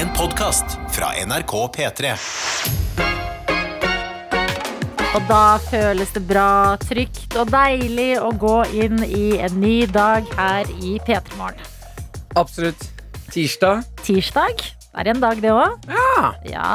En podkast fra NRK P3. Og da føles det bra, trygt og deilig å gå inn i en ny dag her i P3 Morgen. Absolutt. Tirsdag. Tirsdag er en dag, det òg. Ja. Ja.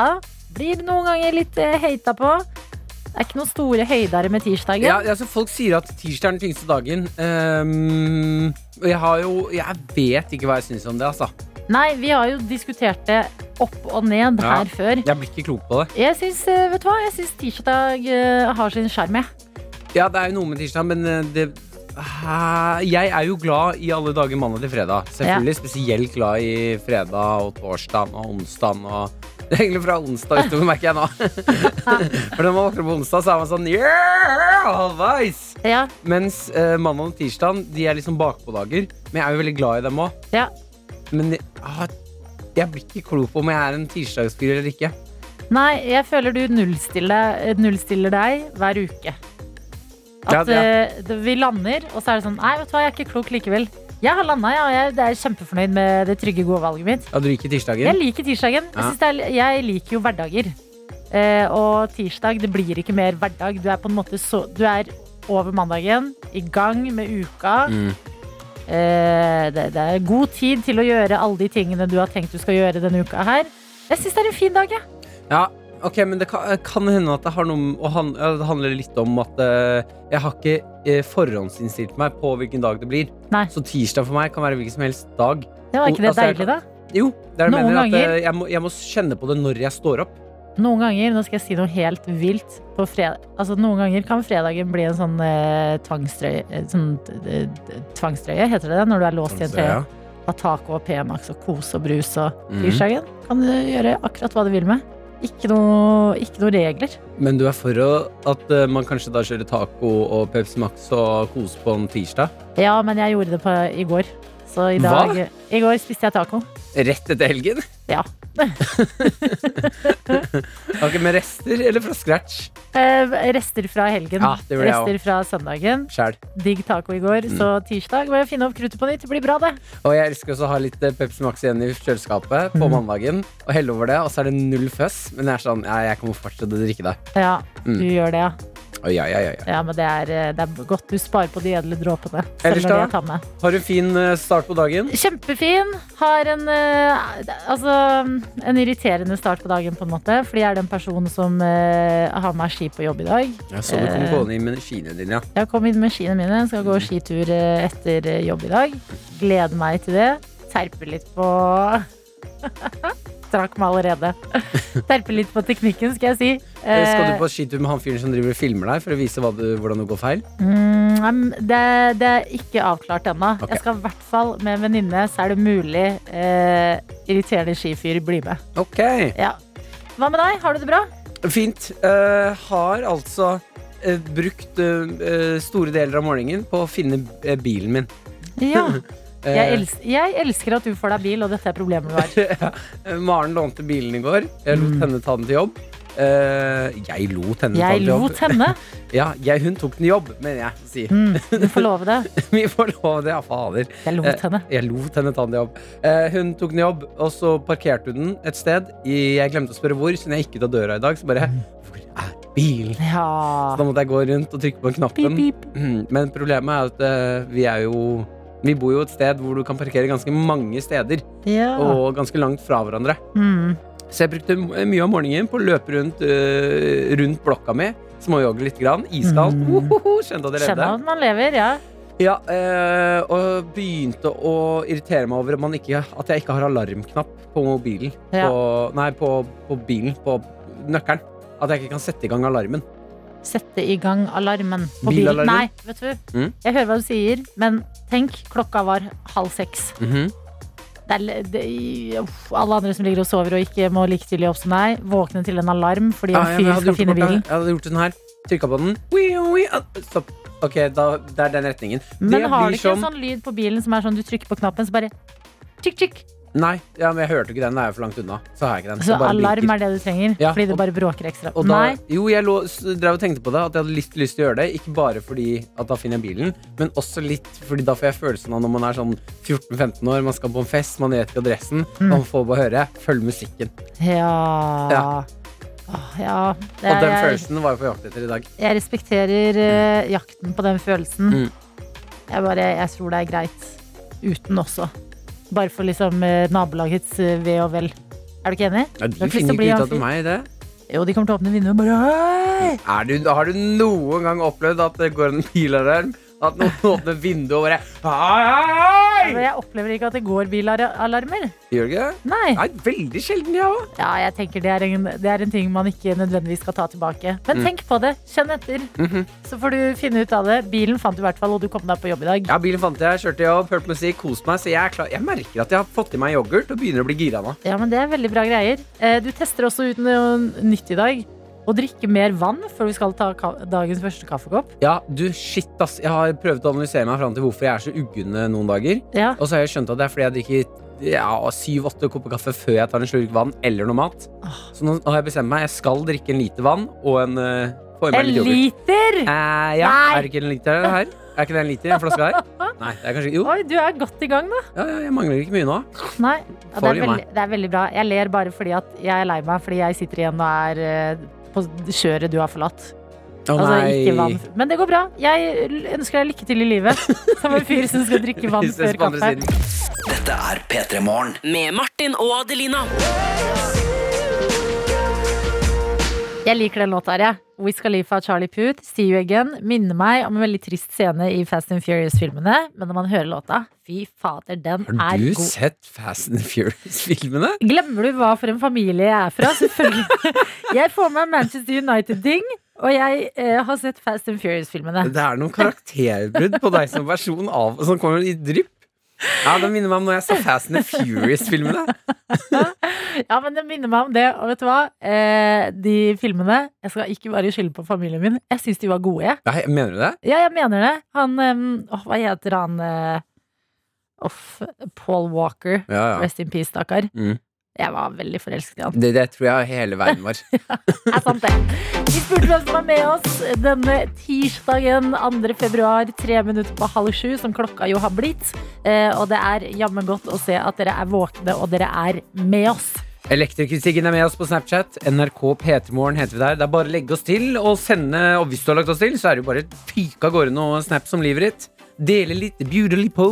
Blir noen ganger litt eh, heita på. Det er ikke noen store høyder med tirsdagen. Ja, altså Folk sier at tirsdag er den tyngste dagen. Um, og jeg har jo Jeg vet ikke hva jeg syns om det, altså. Nei, vi har jo diskutert det opp og ned Ja. her før. Jeg blir ikke klok på det. Jeg syns, eh, vet du hva? Jeg syns tirsdag eh, har sin sjarm, jeg. Ja, det er jo noe med tirsdag, men eh, det Jeg er jo glad i alle dager mandag til fredag. Selvfølgelig spesielt glad i fredag og torsdag og onsdag og Det er egentlig fra onsdag utover, merker jeg nå. For når man våkner på onsdag, så er man sånn yeah, halvveis. Ja, Mens uh, mandag og tirsdag De er liksom bakpådager. Men jeg er jo veldig glad i dem òg. ja. Men jeg, jeg blir ikke klok på om jeg er en tirsdagsfyr eller ikke. Nei, jeg føler du nullstiller, nullstiller deg hver uke. At Ja, ja. eh, vi lander, og så er det sånn Nei, vet du hva, jeg er ikke klok likevel. Jeg har landa, ja, jeg er kjempefornøyd med det trygge, gode valget mitt. Ja, du liker tirsdagen? Jeg liker tirsdagen. Jeg, er, jeg liker jo hverdager. Eh, og tirsdag, det blir ikke mer hverdag. Du er på en måte så Du er over mandagen, i gang med uka. Mm. Eh, det, det er god tid til å gjøre alle de tingene du har tenkt du skal gjøre denne uka her. Jeg syns det er en fin dag, jeg. Ja, ok, men det kan, kan hende at det, har noe, han- ja, det handler litt om at eh, jeg har ikke eh, forhåndsinnstilt meg på hvilken dag det blir. Nei. Så tirsdag for meg kan være hvilken som helst dag. Ja, var ikke det Altså, deilig, da? Jo, det er det Noen mener at ganger- eh, jeg må, jeg må kjenne på det når jeg står opp. Noen ganger, nå skal jeg si noe helt vilt på fredag Altså, noen ganger kan fredagen bli en sånn eh, tvangstrøye eh, sånn, eh, Tvangstrøye, heter det det? Når du er låst i en trøye. Ha taco og P-Max og kos og brus og tirsdagen. Mm. Kan du gjøre akkurat hva du vil med. Ikke noe, ikke noe regler. Men du er for at eh, man kanskje da kjører taco og Pepsi Max og kose på en tirsdag? Ja, men jeg gjorde det på, i går. Så i Hva? dag I går spiste jeg taco. Rett etter helgen? Ja. Ok, Med rester eller fra scratch? Eh, rester fra helgen. Ja, rester fra søndagen. Sjæl. Digg taco i går. Mm. Så tirsdag må jeg finne opp kruttet på nytt. Det blir bra, det. Og jeg elsker også å ha litt eh, Pepsi Max igjen i kjøleskapet på mm. mandagen. Og helle over det, og så er det null føss. Men jeg er sånn, ja, jeg kommer fortsatt til å drikke det. Ja, Mm. du gjør det, ja. Oi, ja, ja, ja, ja. Ja, men det er, eh, det er godt du sparer på de edle dråpene. Ellers da? Har du fin eh, start på dagen? Kjempefin. Har en eh, Altså en irriterende start på dagen, på en måte. Fordi jeg er den personen som har med ski på jobb i dag. Jeg så du kom gående inn med skiene dine, ja. Jeg kom inn med skiene mine. Skal gå skitur etter jobb i dag. Gleder meg til det. Terper litt på Trakk meg allerede. Terper litt på teknikken, skal jeg si. Eh, Skal Eh, du på skitur med han fyren som driver og filmer deg, for å vise du, hvordan du går feil? Mm, det, det er ikke avklart ennå. Okay. Jeg skal i hvert fall med en venninne, så er det mulig eh, irriterende skifyr bli med. Ok, Ja. Hva med deg? Har du det bra? fint. Uh, har altså uh, brukt eh, eh, store deler av morgenen på å finne eh, bilen min. Ja. Eh, Jeg, els jeg elsker at du får deg bil, og dette er problemet du har. eh, Maren lånte bilen i går. Jeg lot Mm. henne ta den til jobb. Uh, jeg lot henne ta den til jobb. henne. Ja, jeg, hun tok den i jobb, mener jeg. Si. Mm, du får love det. Vi får lov det, ja, fader. Jeg lot henne. Jeg lot henne ta den til jobb. Uh, hun tok den i jobb, og så parkerte hun den et sted. Jeg glemte å spørre hvor, siden jeg gikk ut av døra i dag, så bare Hvor er bilen? Så da måtte jeg gå rundt og trykke på knappen. Beep, pip. Mm, Men problemet er at eh, vi er jo Vi bor jo et sted hvor du kan parkere ganske mange steder, Ja. og ganske langt fra hverandre. Mm. Så jeg brukte mye av morgenen på å løpe rundt, uh, rundt blokka mi. Småjogge litt. Grann. Iskaldt. Mm. Uhuhu, Kjente at det Kjenner ledde. at man lever, ja. Ja, eh, og begynte å irritere meg over ikke, at jeg ikke har alarmknapp på mobilen. Ja. På, nei, på, på bilen. På nøkkelen. At jeg ikke kan sette i gang alarmen. Sette i gang alarmen på bilen. Bilalarmen? Nei, vet du. Mm. Jeg hører hva du sier, men tenk, klokka var halv seks. Mhm. Det er, det, uff, alle andre som ligger og sover og ikke må like tidlig opp som deg, våkne til en alarm fordi en fyr ja, skal finne bilen. Jeg hadde gjort det sånn her. Trykka på den. Ah, Stopp. Ok, da, det er den retningen. Men det har du ikke som en sånn lyd på bilen som er sånn du trykker på knappen, så bare tykk, tykk? Nei, ja, men jeg hørte ikke den. Den er jo for langt unna. Så har jeg ikke den. Så Det bare alarm er det du trenger? Ja, fordi det og- bare bråker ekstra? Da, Nei. jo, jeg lå, drev og tenkte på det, at jeg hadde lyst, lyst til å gjøre det. Ikke bare fordi at da finner jeg bilen, men også litt fordi da får jeg følelsen av når man er sånn 14-15 år, man skal på en fest, man vet ikke adressen, Mm. man får bare høre. Følg musikken. Ja. Ja. Åh, ja. Det Og er, den følelsen var jeg på jakt etter i dag. jeg respekterer uh, jakten på den følelsen. Mm. Jeg, bare, jeg tror det er greit uten også. Bare for liksom eh, nabolagets eh, ve og vel. Er du ikke enig? Ja, de du er finner ikke ut av meg det. Jo, de kommer til å åpne vinduet og bare du, har du noen gang opplevd at det går en bilalarm? At noen åpner vinduet og bare Hei, hei, jeg opplever ikke at det går bilalarmer. Gjør du ikke det? Nei. Nei, veldig sjelden, jeg òg. Ja, jeg tenker det er, en, det er en ting man ikke nødvendigvis skal ta tilbake. Men Mm. tenk på det. Kjenn etter. Mhm. Så får du finne ut av det. Bilen fant du i hvert fall, og du kom deg på jobb i dag. Ja, bilen fant jeg, kjørte jobb, hørte musikk, koste meg. Så jeg, klar. jeg merker at jeg har fått i meg yoghurt og begynner å bli gira nå. Ja, men det er veldig bra greier. Eh, Du tester også ut noe nytt i dag. Å drikke mer vann før vi skal ta dagens første kaffekopp. Ja, du, shit, ass. Jeg har prøvd å analysere meg fram til hvorfor jeg er så uggen eh, noen dager. Ja. Og så har jeg skjønt at det er fordi jeg drikker ja, syv-åtte kopper kaffe før jeg tar en slurk vann eller noe mat. Så nå har jeg bestemt meg. Jeg skal drikke en liter vann og en uh, En liter! Eh, ja, Nei. er det ikke en liter her? Er ikke det en liter en flaske her? Nei, det er kanskje Jo, Oi, du er godt i gang, da. ja, ja, jeg mangler ikke mye nå. Nei, ja, det, er veldig, det er veldig bra. Jeg ler bare fordi at jeg er lei meg fordi jeg sitter igjen og er eh, på kjøret du har forlatt. Å Altså, nei. ikke vann. Men det går bra. Jeg ønsker deg lykke til i livet. Som en fyr som skal drikke vann før kaffe. Dette er P3 Morgen. Med Martin og Adelina. Jeg liker den låta her, jeg. Wiz Khalifa Charlie Puth, See You Again, minner meg om en veldig trist scene i Fast and Furious-filmene. Men når man hører låta, fy fader, den er god. Har du god. sett Fast and Furious-filmene? Glemmer du hva for en familie jeg er fra? Selvfølgelig. Jeg får meg Manchester United-ding. og jeg eh, har sett Fast and Furious-filmene. Det er noen karakterbrudd på deg som person av, som kommer i drypp. Ja, Det minner meg om når jeg så Fast and Furious-filmene. Ja, men det minner meg om det. Og vet du hva? Eh, de filmene Jeg skal ikke bare skylde på familien min. Jeg syns de var gode, jeg. Nei, Mener du det? Ja, jeg mener det. Han um, Hva heter han uh, Off, Paul Walker. Ja, ja. Rest in peace, stakkar. Mm. Jeg var veldig forelsket i han. Det, det tror jeg hele verden var. ja, er sant, det. Vi spurte hvem som er med oss denne tirsdagen 2. februar, tre minutter på halv sju, som klokka jo har blitt. Eh, og det er jammen godt å se at dere er våkne, og dere er med oss. Elektrikersiggen er med oss på Snapchat. NRK P3morgen heter vi der. Det er bare å legge oss til og sende. Og hvis du har lagt oss til, så er det jo bare fyke av gårde noe snaps om livet ditt. Dele litt beautifully på.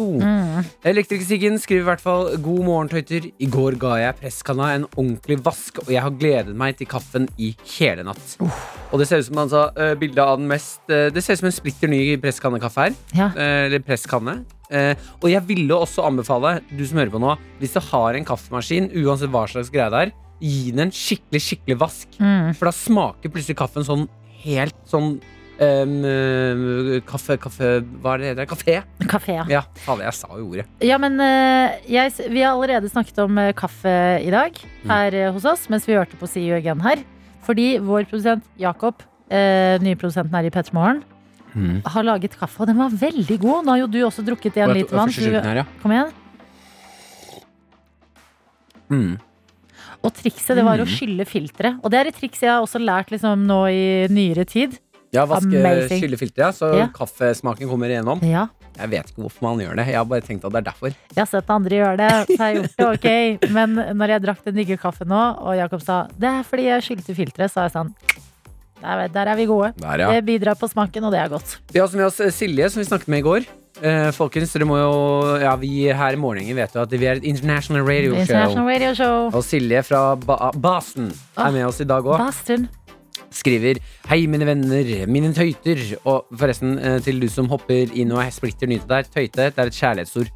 Elektrikersiggen skriver i hvert fall God morgen, tøyter. I går ga jeg presskanna en ordentlig vask, og jeg har gledet meg til kaffen i hele natt. Og det ser ut som han sa bildet av den mest eh, Det ser ut som en splitter ny presskannekaffe her. Ja. Eh, Eller presskanne. Eh, og jeg ville også anbefale, du som hører på nå, hvis du har en kaffemaskin, uansett hva slags greie det er, gi den en skikkelig, skikkelig vask. Mm. For da smaker plutselig kaffen sånn helt sånn ehm, Kaffe, kaffe Hva er det det heter? Kafé? Kafé, ja. Ja, fader, jeg sa jo ordet. Ja, men eh, jeg, vi har allerede snakket om eh, kaffe i dag her mm. hos oss, mens vi hørte på See You Again her. Fordi vår produsent Jakob, uh, nye produsenten her i Petter Morgen, har laget kaffe, og den var veldig god. Nå har jo du også drukket en liter vann. her, ja. Kom igjen. Mm. Og trikset det var å skylle filteret. Og det er et triks jeg har også lært liksom, nå i nyere tid. Ja, vaske Amazing. skyllefilteret, ja, så Ja. kaffesmaken kommer igjennom. Ja, Jeg vet ikke hvorfor man gjør det. Jeg har bare tenkt at det er derfor. jeg har sett andre gjøre det, så jeg har gjort det, ok. Men når jeg drakk den digge kaffen nå, og Jakob sa det er fordi jeg skylte filteret, så er jeg sånn der, der er vi gode. Der, ja. Det bidrar på smaken, og det er godt. Vi har også med oss eh, Silje, som vi snakket med i går. Eh, folkens, dere må jo Ja, vi her i Morgenen vet jo at vi er et international radio show. International Radio Show. Og Silje fra ba Ah. er med oss i dag òg. Skriver Hei, mine venner, mine tøyter. Og forresten, eh, til du som hopper inn og er splitter nyte der. Tøyte det er et kjærlighetsord.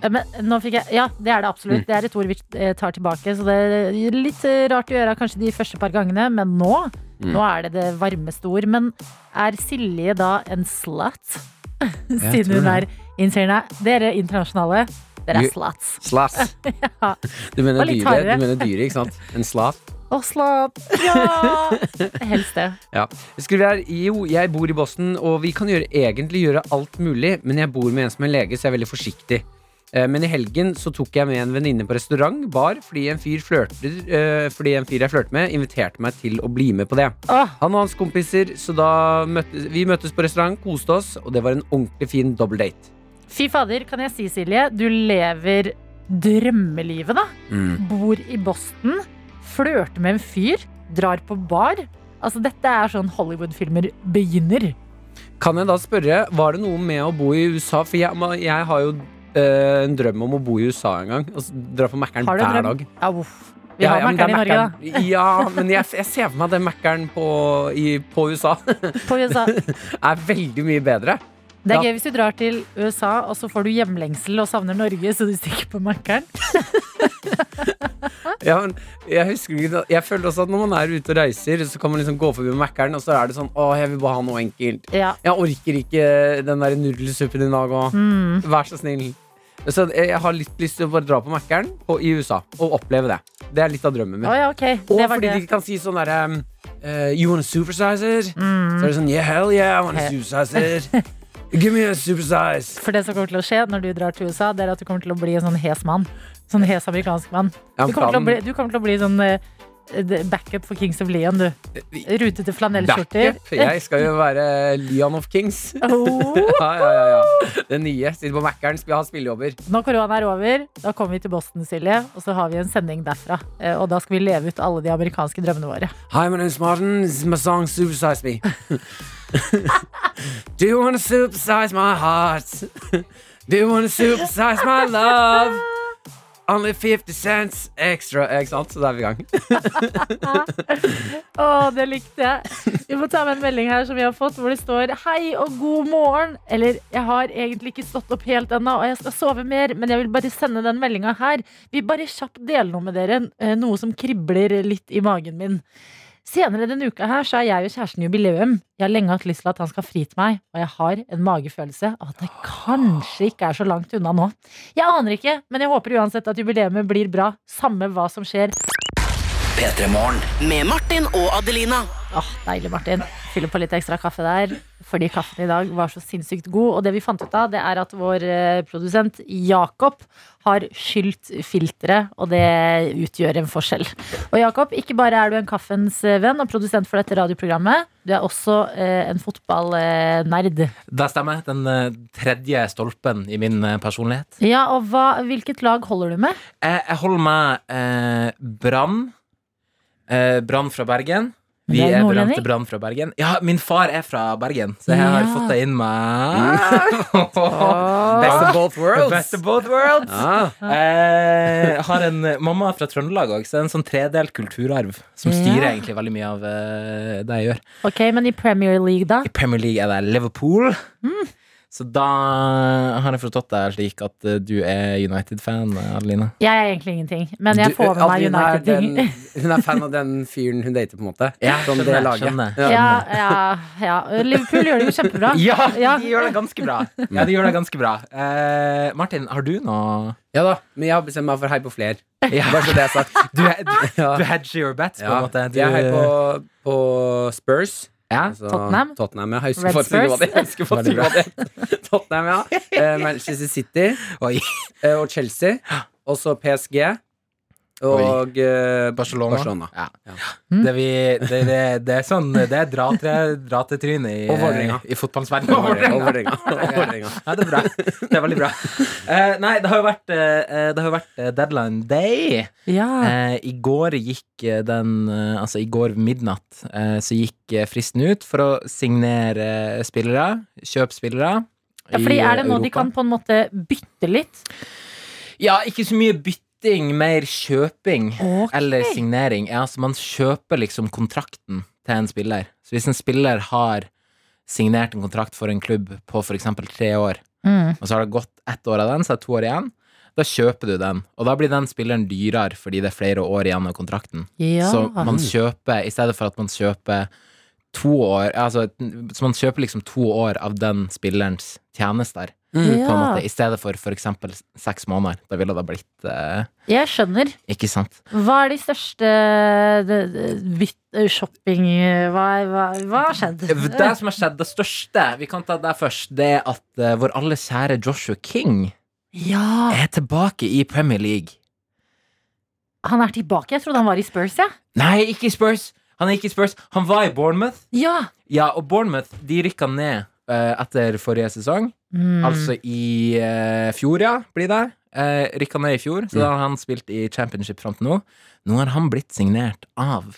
Men jeg Ja, det er det Mm. absolutt. Det er et ord vi eh, tar tilbake, så det er litt eh, rart å gjøre kanskje de første par gangene, men nå Mm. Nå er det det varmeste ord. Men er Silje da en slut? Siden hun er innseierne. Dere internasjonale, dere er sluts. Sluts. Ja. Du mener dyre, du mener dyret, ikke sant? En slat. Å, slapp. Ja! Helst det. Ja. Skriver her Jo, jeg bor i Boston, og vi kan gjøre, egentlig gjøre alt mulig, men jeg bor med en som er lege, så jeg er veldig forsiktig. Eh, Men i helgen så tok jeg med en venninne på restaurant, bar, fordi en fyr flørter eh, Fordi en fyr jeg flørter med, inviterte meg til å bli med på det. Ah. Han og hans kompiser, så da møttes vi møttes på restaurant, koste oss, og det var en ordentlig fin double date. fy fader, kan jeg si, Silje, du lever drømmelivet, da. Bor i Boston, flørter med en fyr, drar på bar. Altså, dette er sånn Hollywood-filmer begynner. Kan jeg da spørre, var det noe med å bo i USA? For jeg, jeg har jo eh, en drøm om å bo i USA en gang. Og dra på Mækkern hver drøm? dag. Ja, uff. Vi Ja, har ja, Mækkern i Norge, da. Ja, men jeg, jeg ser for meg at den Mækkern på, på USA På USA. er veldig mye bedre. Det er Ja. gøy hvis du drar til USA, og så får du hjemlengsel og savner Norge, så du stikker på Mækkern. Ja, men jeg husker ikke Jeg føler også at når man er ute og reiser, så kan man liksom gå forbi Mækkern, og så er det sånn Å, jeg vil bare ha noe enkelt. Ja. Jeg orker ikke den der nudelsuppen i dag òg. Mm. Vær så snill. Så jeg har litt lyst til å bare dra på Mækkern i USA og oppleve det. Det er litt av drømmen min. Oh, ja, okay. Og fordi det. de kan si sånn derre um, eh, You wanna supersize it? Mm. Så er det sånn Yeah, hell yeah, I wanna He- supersize it. Give me a supersize. For det som kommer til å skje når du drar til USA, det er at du kommer til å bli en sånn hes mann. Sånn hes amerikansk mann. Du kommer til å bli, du kommer til å bli sånn eh, backup for Kings of Leon, du. Rutete flanellskjorter. Backup. Jeg skal jo være Leon of Kings. Oh. Ja, ja, ja, ja. Det nye. Sitter på Mækkern, ha spillejobber. Når korona er over, da kommer vi til Boston, Silje, og så har vi en sending derfra. Eh, Og da skal vi leve ut alle de amerikanske drømmene våre. Hi, my name's Martin. This is my song Supersize Me. Do you wanna supersize my heart? Do you wanna supersize my love? Only 50 cents extra. Ikke sant? Så da er vi i gang. Å, det likte jeg. Vi må ta med en melding her som vi har fått, hvor det står Hei og god morgen. Eller jeg har egentlig ikke stått opp helt ennå, og jeg skal sove mer, men jeg vil bare sende den meldinga her. Vi bare kjapt dele noe med dere, eh, noe som kribler litt i magen min. Senere denne uka her så er jeg og kjæresten i jubileum. Jeg har lenge hatt lyst til at han skal fri til meg, og jeg har en magefølelse av at det kanskje ikke er så langt unna nå. Jeg aner ikke, men jeg håper uansett at jubileet blir bra, samme hva som skjer. Med Martin og Adelina. Åh, Deilig, Martin. Fyller på litt ekstra kaffe der. Fordi kaffen i dag var så sinnssykt god. Og det vi fant ut av, det er at vår eh, produsent Jakob har skylt filteret, og det utgjør en forskjell. Og Jakob, ikke bare er du en kaffens eh, venn og produsent for dette radioprogrammet, du er også eh, en fotballnerd. Det stemmer. Den tredje stolpen i min personlighet. Ja, og hva, hvilket lag holder du med? Jeg holder med eh, Brann. Eh, Brann fra Bergen. Vi er er berømte Brann fra Bergen. Ja, min far er fra Bergen, så jeg har fått det inn med Best of both worlds. Best of both worlds. Ah, Eh, har en mamma fra Trøndelag òg, så det er en sånn tredelt kulturarv som styrer Ja. egentlig veldig mye av eh, det jeg gjør. Ok, men i Premier League, da? I Premier League er det Liverpool. Mm. Så da har jeg forstått deg slik at eh, du er United-fan, Adeline? Jeg er egentlig ingenting, men jeg får med meg United-ting. Hun er fan av den fyren hun dater, på en måte. Ja, Som det skjønner, laget. skjønner. Ja, ja, ja. Liverpool gjør det jo kjempebra. Ja, Ja. de gjør det ganske bra. Ja, de gjør det ganske bra. Eh, Martin, har du noe Ja da, men jeg har bestemt meg for hei på fler. Ja. Bare så det er sagt. Du, du, du hedger your bets, på en måte. Du, Jeg er hei på, på Spurs. Ja. Altså, Tottenham? Tottenham, ja. Jeg Red Spurs? Tottenham, ja. Eh, Manchester City Oi. eh, og Chelsea. Og så PSG. Og uh, Barcelona. Barcelona. Ja. Ja. Det, vi, det, det, det er sånn Det er dra til trynet i, Og i fotballens verden. Og Vålerenga. Ja, det er bra. Det er veldig bra. Uh, nei, det har jo vært, uh, det har vært deadline day. Ja. Eh, I går gikk den Altså, i går midnatt så gikk fristen ut for å signere spillere. Kjøpe spillere. Ja, fordi er det nå de kan på en måte bytte litt? Ja, ikke så mye bytting, mer kjøping. okay. Eller signering. Ja, altså man kjøper liksom kontrakten til en spiller. Så hvis en spiller har signert en kontrakt for en klubb på f.eks. tre år, Mm. og så har det gått ett år av den, så er det to år igjen, da kjøper du den. Og da blir den spilleren dyrere fordi det er flere år igjen av kontrakten. Ja. Så man kjøper, i stedet for at man kjøper to år Altså, så man kjøper liksom to år av den spillerens tjenester, Mm. på en måte, i stedet for eksempel seks måneder. Da ville det blitt eh, Jeg skjønner. Ikke sant? Hva er de største de- de- eh, shopping hva, hva, hva har skjedd? Det som har skjedd, det største Vi kan ta det først. Det er at eh, vår alle kjære Joshua King Ja! er tilbake i Premier League. Han er tilbake. Jeg trodde han var i Spurs, ja. Nei, ikke i Spurs! Han er ikke i Spurs. Han var i Bournemouth. Ja! Ja, og Bournemouth de rykka ned eh, etter forrige sesong. Mm. Altså i eh, fjor, ja, blir det. Uh, rykka ned i fjor, så da har han spilt i championship fram til nå. Nå har han blitt signert av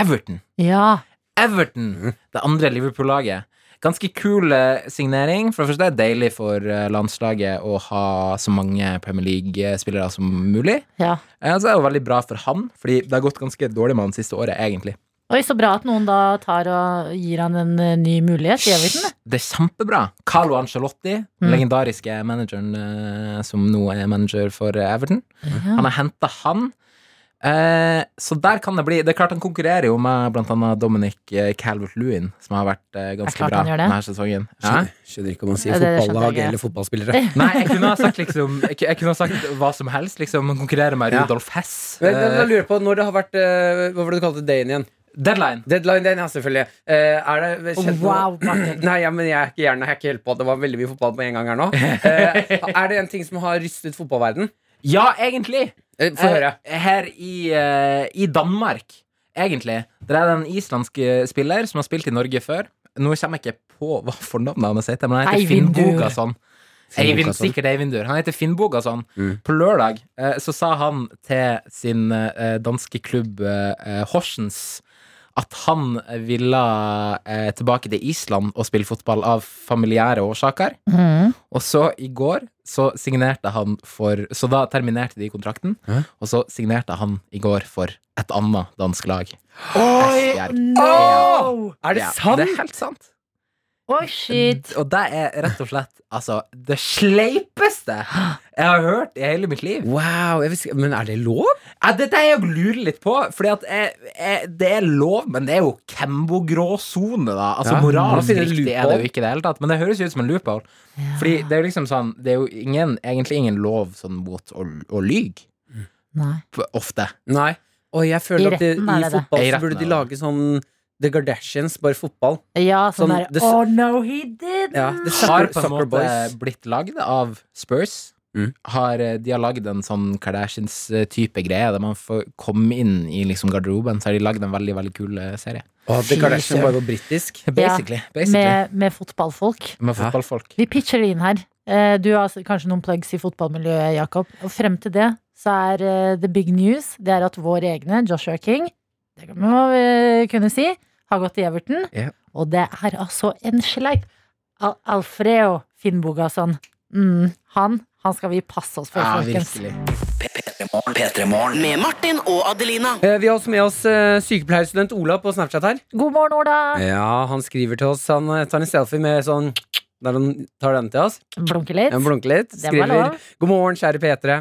Everton. Ja. Everton, det andre Liverpool-laget. Ganske kul eh, signering. For det første er det deilig for eh, landslaget å ha så mange Premier League-spillere som mulig. ja. Og så er det jo veldig bra for han, fordi det har gått ganske dårlig med han siste året, egentlig. Oi, så bra at noen da tar og gir han en eh, ny mulighet i Everton. Det er kjempebra. Carlo Ancelotti, Mm. legendariske manageren eh, som nå er manager for eh, Everton. Ja. Han har henta han. Eh, så der kan det bli Det er klart han konkurrerer jo med annet Dominic eh, Calvert-Lewin, som har vært eh, ganske klart bra han gjør det. denne sesongen. Ja? Skjønner, skjønner ikke om man sier Ja, det skjønte fotballag jeg. eller fotballspillere. Nei, jeg kunne ha sagt liksom Jeg, jeg kunne ha sagt hva som helst. Liksom Han konkurrerer med Ja. Rudolf Hess. Men, men jeg lurer på når det har vært eh, Hva var det du kalte dagen igjen? Deadline. Deadline den, ja, selvfølgelig. Uh, er det kjent Wow. Nei, ja, men jeg er ikke hjernen, jeg er ikke helt på. Det var veldig mye fotball på en gang her nå. Uh, er det en ting som har rystet fotballverden? Ja, egentlig. Uh, Få høre. Her i, i Danmark, egentlig. Det er en islandsk eh, spiller som har spilt i Norge før. Nå kommer jeg ikke på hva fornavnet hans heter, men han heter Finn Bogason. Eivind, sikkert Eivindur. Han heter Finn Bogason. Mm. På lørdag eh, så sa han til sin eh, danske klubb eh, Horsens at han ville eh, tilbake til Island og spille fotball av familiære årsaker. Mm. Og så i går så signerte han for Så da terminerte de kontrakten. Hæ? Og så signerte han i går for et annet dansk lag. Oi, no! Er det Ja, sant? Det er helt sant. Oi, shit. Og det er rett og slett altså det sleipeste jeg har hørt i hele mitt liv. Wow, jeg visste, Men er det lov? Ja, Dette er det jeg lurer litt på. Fordi at jeg, jeg, Det er lov, men det er jo Kembo-gråsone, da. Altså Ja, Moralsk riktig er det jo ikke i det hele tatt. Men det høres jo ut som en loophole. Fordi det er jo liksom sånn Det er jo ingen, egentlig ingen lov sånn mot å, å lyge. Nei. Ofte. Nei. Og jeg føler I at det, retten i fotball så burde de lage sånn The Kardashians, bare fotball. Ja, sånn, Sånn, der Oh no, he didn't! Ja, det Har på en måte blitt lagd av Spurs. Mm. Har, eh, de har lagd en sånn Kardashians-type greie, der man får komme inn i liksom garderoben. Så har de lagd en veldig veldig kul eh, serie. Oh, The Kardashians bare på britisk. Basically. basically. Med, med fotballfolk. Med fotballfolk. Vi pitcher det inn her. Eh, Du har kanskje noen plugs i fotballmiljøet, Jakob. Og frem til det så er the big news Det er at vår egne, Joshua King, det må vi kunne si, har gått i Everton. Ja. Og det er altså en sleip. Al Alfreo Finnbogason. Mm, han, han skal vi passe oss for, Ja, folkens. virkelig. Med Martin og Adelina. Eh, Vi har også med oss eh, sykepleierstudent Ola på Snapchat her. God morgen, Ola! Ja, Han skriver til oss. Han tar en selfie med sånn Der han tar den til oss. Blunker litt. Han blunker litt. Skriver. God morgen, kjære P3.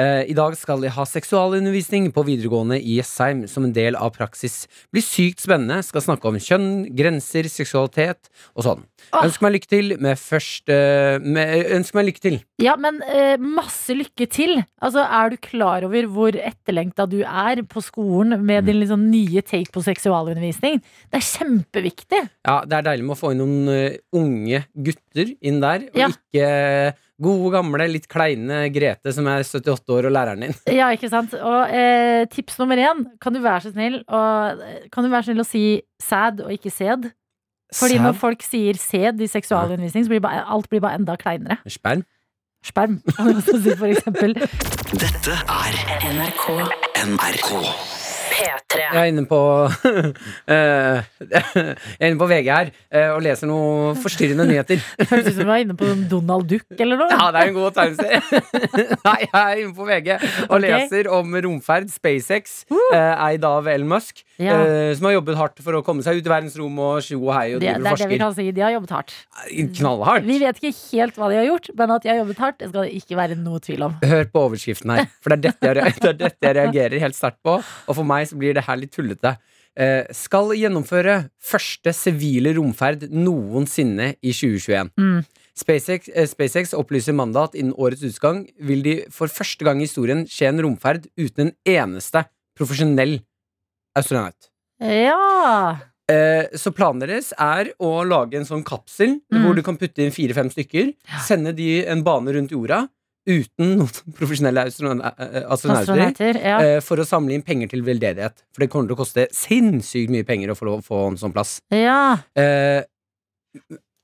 Eh, I dag skal jeg ha seksualundervisning på videregående i Jessheim som en del av praksis. Blir sykt spennende. Skal snakke om kjønn, grenser, seksualitet og sånn. Oh. Ønsker meg lykke til med først med, Ønsker meg lykke til. Ja, men eh, masse lykke til. Altså, Er du klar over hvor etterlengta du er på skolen med din liksom nye take på seksualundervisning? Det er kjempeviktig. Ja, Det er deilig med å få inn noen eh, unge gutter inn der, og Ja. ikke gode, gamle, litt kleine Grete som er 78 år og læreren din. Ja, ikke sant? Og eh, tips nummer én, kan du være så snill og, Kan du være så snill å si sæd og ikke sæd? Fordi når folk sier sæd i seksualundervisning, så blir bare, alt blir bare enda kleinere. Sperm. Sperm, kan du også si, for eksempel. Dette er NRK. NRK. Jeg er inne på eh, Jeg er inne på VG her eh, og leser noen forstyrrende nyheter. Høres ut som du er inne på Donald Duck eller noe. Ja, det er en god tegneserie. Nei, jeg er inne på VG og okay. leser om romferd. SpaceX, uh. eid av Elon Musk, Ja. eh, som har jobbet hardt for å komme seg ut i verdensrom og sjo og hei og Det, driver det og er det vi forsker. kan si. De har jobbet hardt. Knallhardt. Vi vet ikke helt hva de har gjort, men at de har jobbet hardt, det skal det ikke være noe tvil om. Hør på overskriften her, for det er dette jeg, det er dette jeg reagerer helt sterkt på. Og for meg så blir det her litt tullete. Eh, skal gjennomføre første sivile romferd noensinne i 2021. Mm. SpaceX, eh, SpaceX opplyser mandag at innen årets utgang vil de for første gang i historien skje en romferd uten en eneste profesjonell astronaut. Ja. Eh, så planen deres er å lage en sånn kapsel Mm. hvor du kan putte inn fire-fem stykker. Sende de en bane rundt jorda. uten noen profesjonelle eh, astronauter Astronauter. Ja. eh, for å samle inn penger til veldedighet. For det kommer til å koste sinnssykt mye penger å få, lov, få en sånn plass. ja. Eh,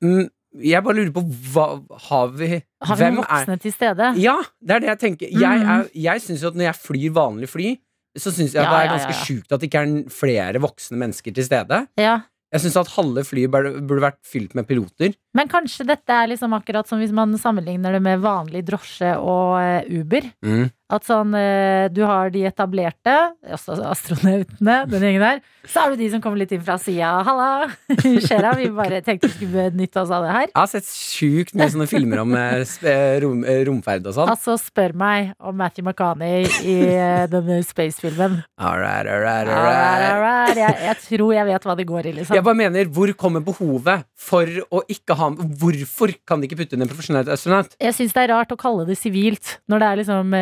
mm, jeg bare lurer på hva har vi Har vi voksne til stede? Ja, det er det jeg tenker. Jeg, Mhm. er, jeg syns jo at når jeg flyr vanlig fly, så syns jeg Ja, det er ganske ja, sjukt at det ikke er flere voksne mennesker til stede. Ja. Jeg syns at halve flyet burde, vært fylt med piloter. Men kanskje dette er liksom akkurat som hvis man sammenligner det med vanlig drosje og Uber. Uber. At sånn, eh, du har de etablerte, også astronautene, den gjengen der. Så er det de som kommer litt inn fra sida. 'Halla, skjer det?' Vi bare tenkte vi skulle benytte oss av det her. Jeg har sett sjukt mye sånne filmer om eh, eh, rom, romferd og sånn. Altså, spør meg om Matthew McCaney i denne Space-filmen. Alright, alright, Alright, alright. alright. Jeg, jeg tror jeg vet hva det går i, liksom. Jeg bare mener, hvor kommer behovet for å ikke ha Hvorfor kan de ikke putte inn en profesjonell astronaut? Jeg syns det er rart å kalle det sivilt, når det er liksom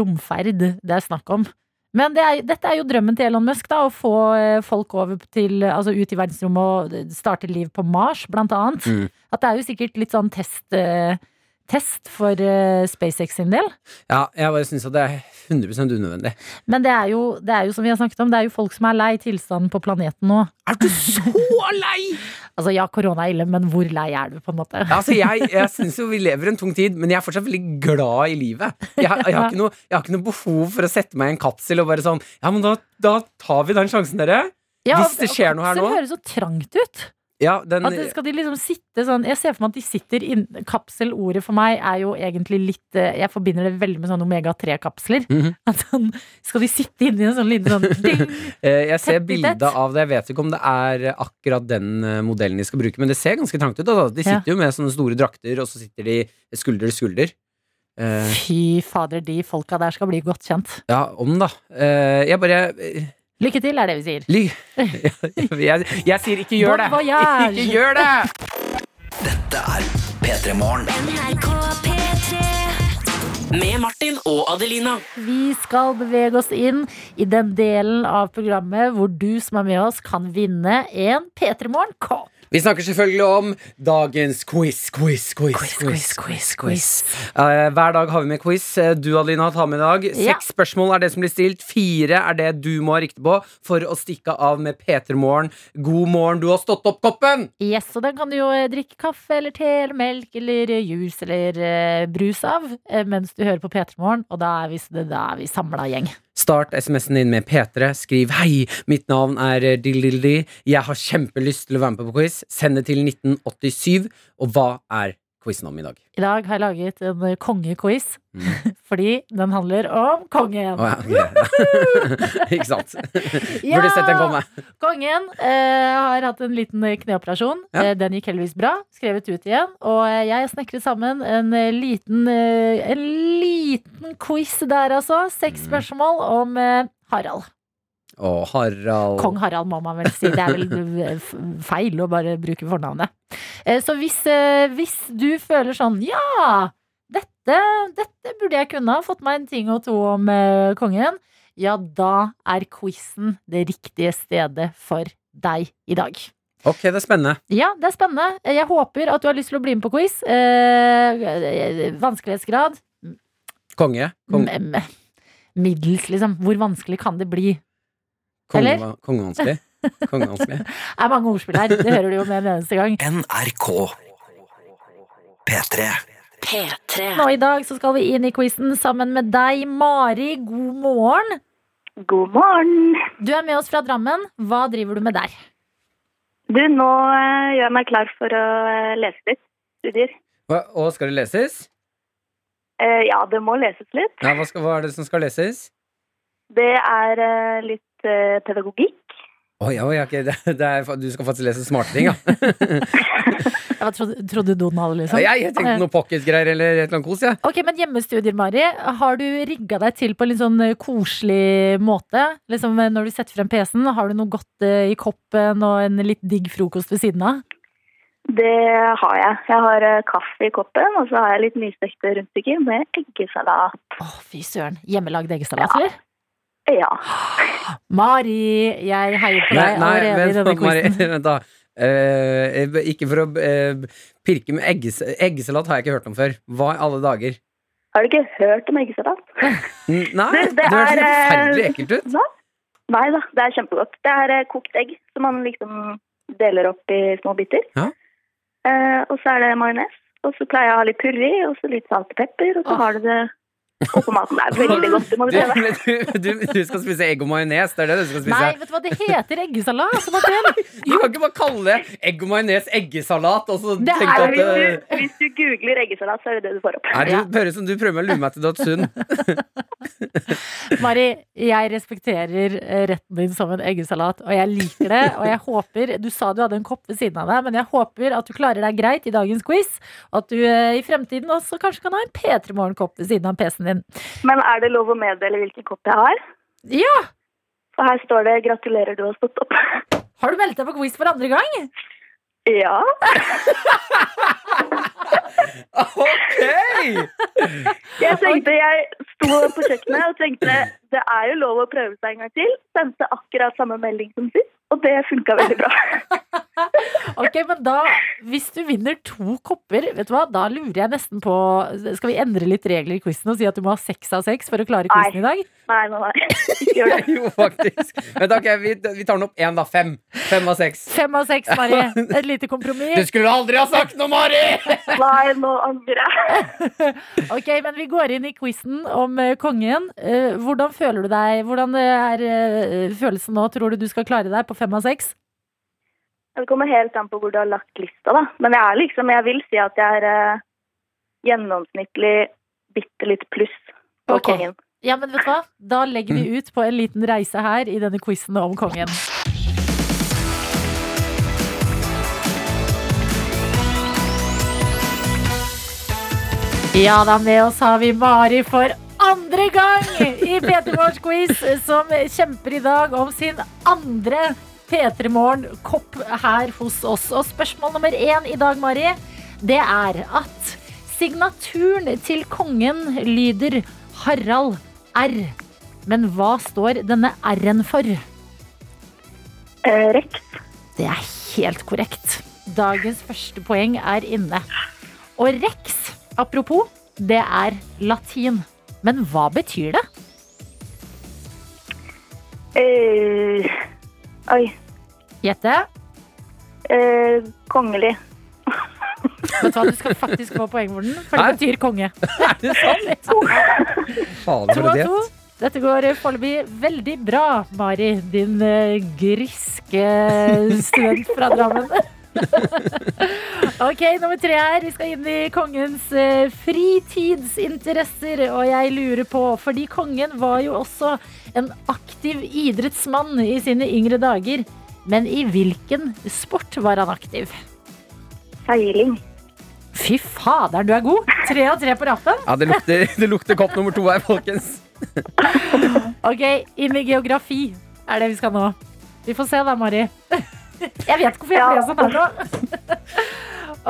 romferd det er snakk om. Men det er, dette er jo drømmen til Elon Musk, da, å få eh, folk over til, altså ut i verdensrommet og starte liv på Mars, blant annet. Mm. At det er jo sikkert litt sånn test, eh, test for eh, SpaceX sin del. Ja, jeg bare syns at det er 100 unødvendig. Men det er, jo, det er jo som vi har snakket om, det er jo folk som er lei tilstanden på planeten nå. Er du så lei?! Altså ja, korona er ille, men hvor lei er du, på en måte? Altså, jeg jeg syns jo vi lever en tung tid, men jeg er fortsatt veldig glad i livet. Jeg, har- jeg, har, ikke noe, jeg har ikke noe behov for å sette meg i en kapsel og bare sånn Ja, men da, da tar vi den sjansen, dere. Ja, hvis det skjer noe her kapsel Det høres så trangt ut. Ja, den At skal de liksom sitte sånn Jeg ser for meg at de sitter inn Kapselordet for meg er jo egentlig litt eh, Jeg forbinder det veldig med sånn omega-3-kapsler. Mhm. At sånn Skal de sitte inni en sånn liten sånn ding? eh, Jeg ser bilde av det. Jeg vet ikke om det er akkurat den eh, modellen de skal bruke, men det ser ganske trangt ut. Altså. De Ja. sitter jo med sånne store drakter, og så sitter de skulder til skulder. Fy fader, de folka der skal bli godt kjent. ja, om, da. Jeg bare Lykke til, er det vi sier. ly, jeg, jeg sier ikke gjør det! Ikke gjør det! Dette er P3 Morgen. Med Martin og Adelina. Vi skal bevege oss inn i den delen av programmet hvor du som er med oss, kan vinne en P3 Morgen-kopp. Vi snakker selvfølgelig om dagens quiz, quiz, quiz, quiz, quiz, quiz. Eh, hver dag har vi med quiz. Eh, Du, Adelina, tar med i dag. Ja. Seks spørsmål er det som blir stilt. Fire er det du må ha riktig på for å stikke av med P3 Morgen. God morgen, du har stått opp koppen! Yes, og den kan du jo eh, drikke kaffe eller te eller melk eller juice eller uh, brus av mens du hører på P3 Morgen, og da er vi, da er vi samla gjeng. Start SMS-en din med P3. Skriv 'Hei, mitt navn er eh, Dildildi. Jeg har kjempelyst til å være med på quiz'. Send det til 1987. Og hva er quizen om i dag? I dag har jeg laget en kongequiz. Mm. fordi den handler om kongen. Oh, ja, okay. Ikke sant? Burde sett den komme. Kongen eh, har hatt en liten eh, kneoperasjon. Ja. Eh, den gikk heldigvis bra. Skrevet ut igjen. Og eh, jeg snekret sammen en eh, liten, eh, en liten quiz der, altså. Seks Mm. spørsmål om eh, Harald. Å, Harald. Kong Harald må man vel si. Det er vel feil å bare bruke fornavnet. Eh, Så hvis, eh, hvis du føler sånn Ja, dette, dette burde jeg kunne ha fått meg en ting og to om eh, kongen. Ja, da er quizen det riktige stedet for deg i dag. Ok, det er spennende. Ja, det er spennende. Jeg håper at du har lyst til å bli med på quiz. Eh, vanskelighetsgrad Konge. Kong, m- m- middels, liksom. Hvor vanskelig kan det bli? Konge, eller? kongevanskelig. Kongevanskelig. Det er mange ordspill her. Det hører du jo med en eneste gang. NRK P3. P3. Nå i dag så skal vi inn i quizen sammen med deg, Mari. God morgen. God morgen. Du er med oss fra Drammen. Hva driver du med der? Du, nå eh, gjør jeg meg klar for å eh, lese litt studier. Hva, og skal det leses? Eh, ja, det må leses litt. Ja, hva, skal, hva er det som skal leses? Det er eh, litt pedagogikk. Oi, oi, okay. det, det er, du skal faktisk lese smarte ting, ja. Jeg trodde, trodde Donald, liksom. Jeg, jeg tenkte noe pocketgreier eller et eller annet kos, jeg. Ok, men hjemmestudier, Mari. Har du rigga deg til på en litt sånn eh, koselig måte? Liksom eh, Når du setter frem PC-en, har du noe godt eh, i koppen og en litt digg frokost ved siden av? Det har jeg. Jeg har eh, kaffe i koppen, og så har jeg litt nystekte rundstykker med eggesalat. Å, fy søren. Hjemmelagd eggesalat, eller? Ja. Mari, jeg heier på deg nei, allerede i vent, denne Mari, quizen. vent da. Uh, ikke for å uh, pirke med egges, eggesalat har jeg ikke hørt om før. Hva i alle dager? Har du ikke hørt om eggesalat? Nei, Det- det, det høres forferdelig ekkelt ut. Nei. Nei da, det er kjempegodt. Det er uh, kokt egg som man liksom deler opp i små biter. Ja. Eh, og så er det majones. Og så pleier jeg å ha litt purre i, og så litt salt og pepper. Og så ah. har du det oppå maten. Det er veldig godt. Det må Du, du prøve. du, du, du skal spise egg og majones, det er det du skal spise? Nei, vet du hva, det heter eggesalat. Du kan ikke bare kalle det egg og majones eggesalat og så Det er tenke at hvis, eh, du, hvis du googler eggesalat, så er det det du får opp. Nei, du Ja. høres som du prøver å lure meg til Datsun. Mari, jeg respekterer eh, retten din som en eggesalat, og jeg liker det. Og jeg håper Du sa du hadde en kopp ved siden av deg, men jeg håper at du klarer deg greit i dagens quiz. Og at du eh, i fremtiden også kanskje kan ha en P3 Morgen-kopp ved siden av PC-en din. Men er det lov å meddele hvilken kopp jeg har? Ja! For her står det 'gratulerer, du har stått opp'. Har du meldt deg på quiz for andre gang? Ja. Ok! Jeg tenkte jeg sto på kjøkkenet og tenkte det er jo lov å prøve seg en gang til. Sendte akkurat samme melding som sist, og det funka veldig bra. Ok, men da, hvis du vinner to kopper, vet du hva, da lurer jeg nesten på Skal vi endre litt regler i quizen og si at du må ha seks av seks for å klare quizen i dag? Nei, nei, nei. Gjør det. Jo, faktisk. Men ok, vi, vi tar den opp én, da. Fem. Fem av seks. Fem av seks, Mari. Et lite Du skulle aldri ha sagt noe, Mari! Nei, nå angrer jeg. Ok, men vi går inn i quizen om eh, kongen. Eh, hvordan føler du deg? Hvordan eh, er følelsen nå? Tror du du skal klare deg på fem av seks? Det kommer helt an på hvor du har lagt lista, da. Men jeg er liksom, jeg vil si at jeg er eh, gjennomsnittlig bitte litt pluss på okay. kongen. Ja, men vet du hva? Da legger vi ut på en liten reise her i denne quizen om kongen. Ja da, med oss har vi Mari for andre gang i P3 Morgens quiz, som kjemper i dag om sin andre P3 Morgen-kopp her hos oss. Og spørsmål nummer én i dag, Mari, det er at signaturen til kongen lyder Harald R. Men hva står denne R-en for? Rekt. Det er helt korrekt. Dagens første poeng er inne. Og rex, apropos, det er latin. Men hva betyr det? Eh, oi. Gjette. Eh, kongelig. Vet du hva, du skal faktisk få poeng for den, for det Hæ? betyr konge. Er det sant? Faen, To for av det. to. Dette går foreløpig veldig bra, Mari, din eh, griske student fra Drammen. ok, nummer tre her. Vi skal inn i kongens eh, fritidsinteresser. Og jeg lurer på, fordi kongen var jo også en aktiv idrettsmann i sine yngre dager. Men i hvilken sport var han aktiv? Seiling. Fy fader, du er god! Tre av tre på rappen. Ja, det lukter, det lukter kopp nummer to her, folkens. Ok, inn i geografi er det vi skal nå. Vi får se da, Mari. Jeg vet hvorfor jeg ble sånn her nå.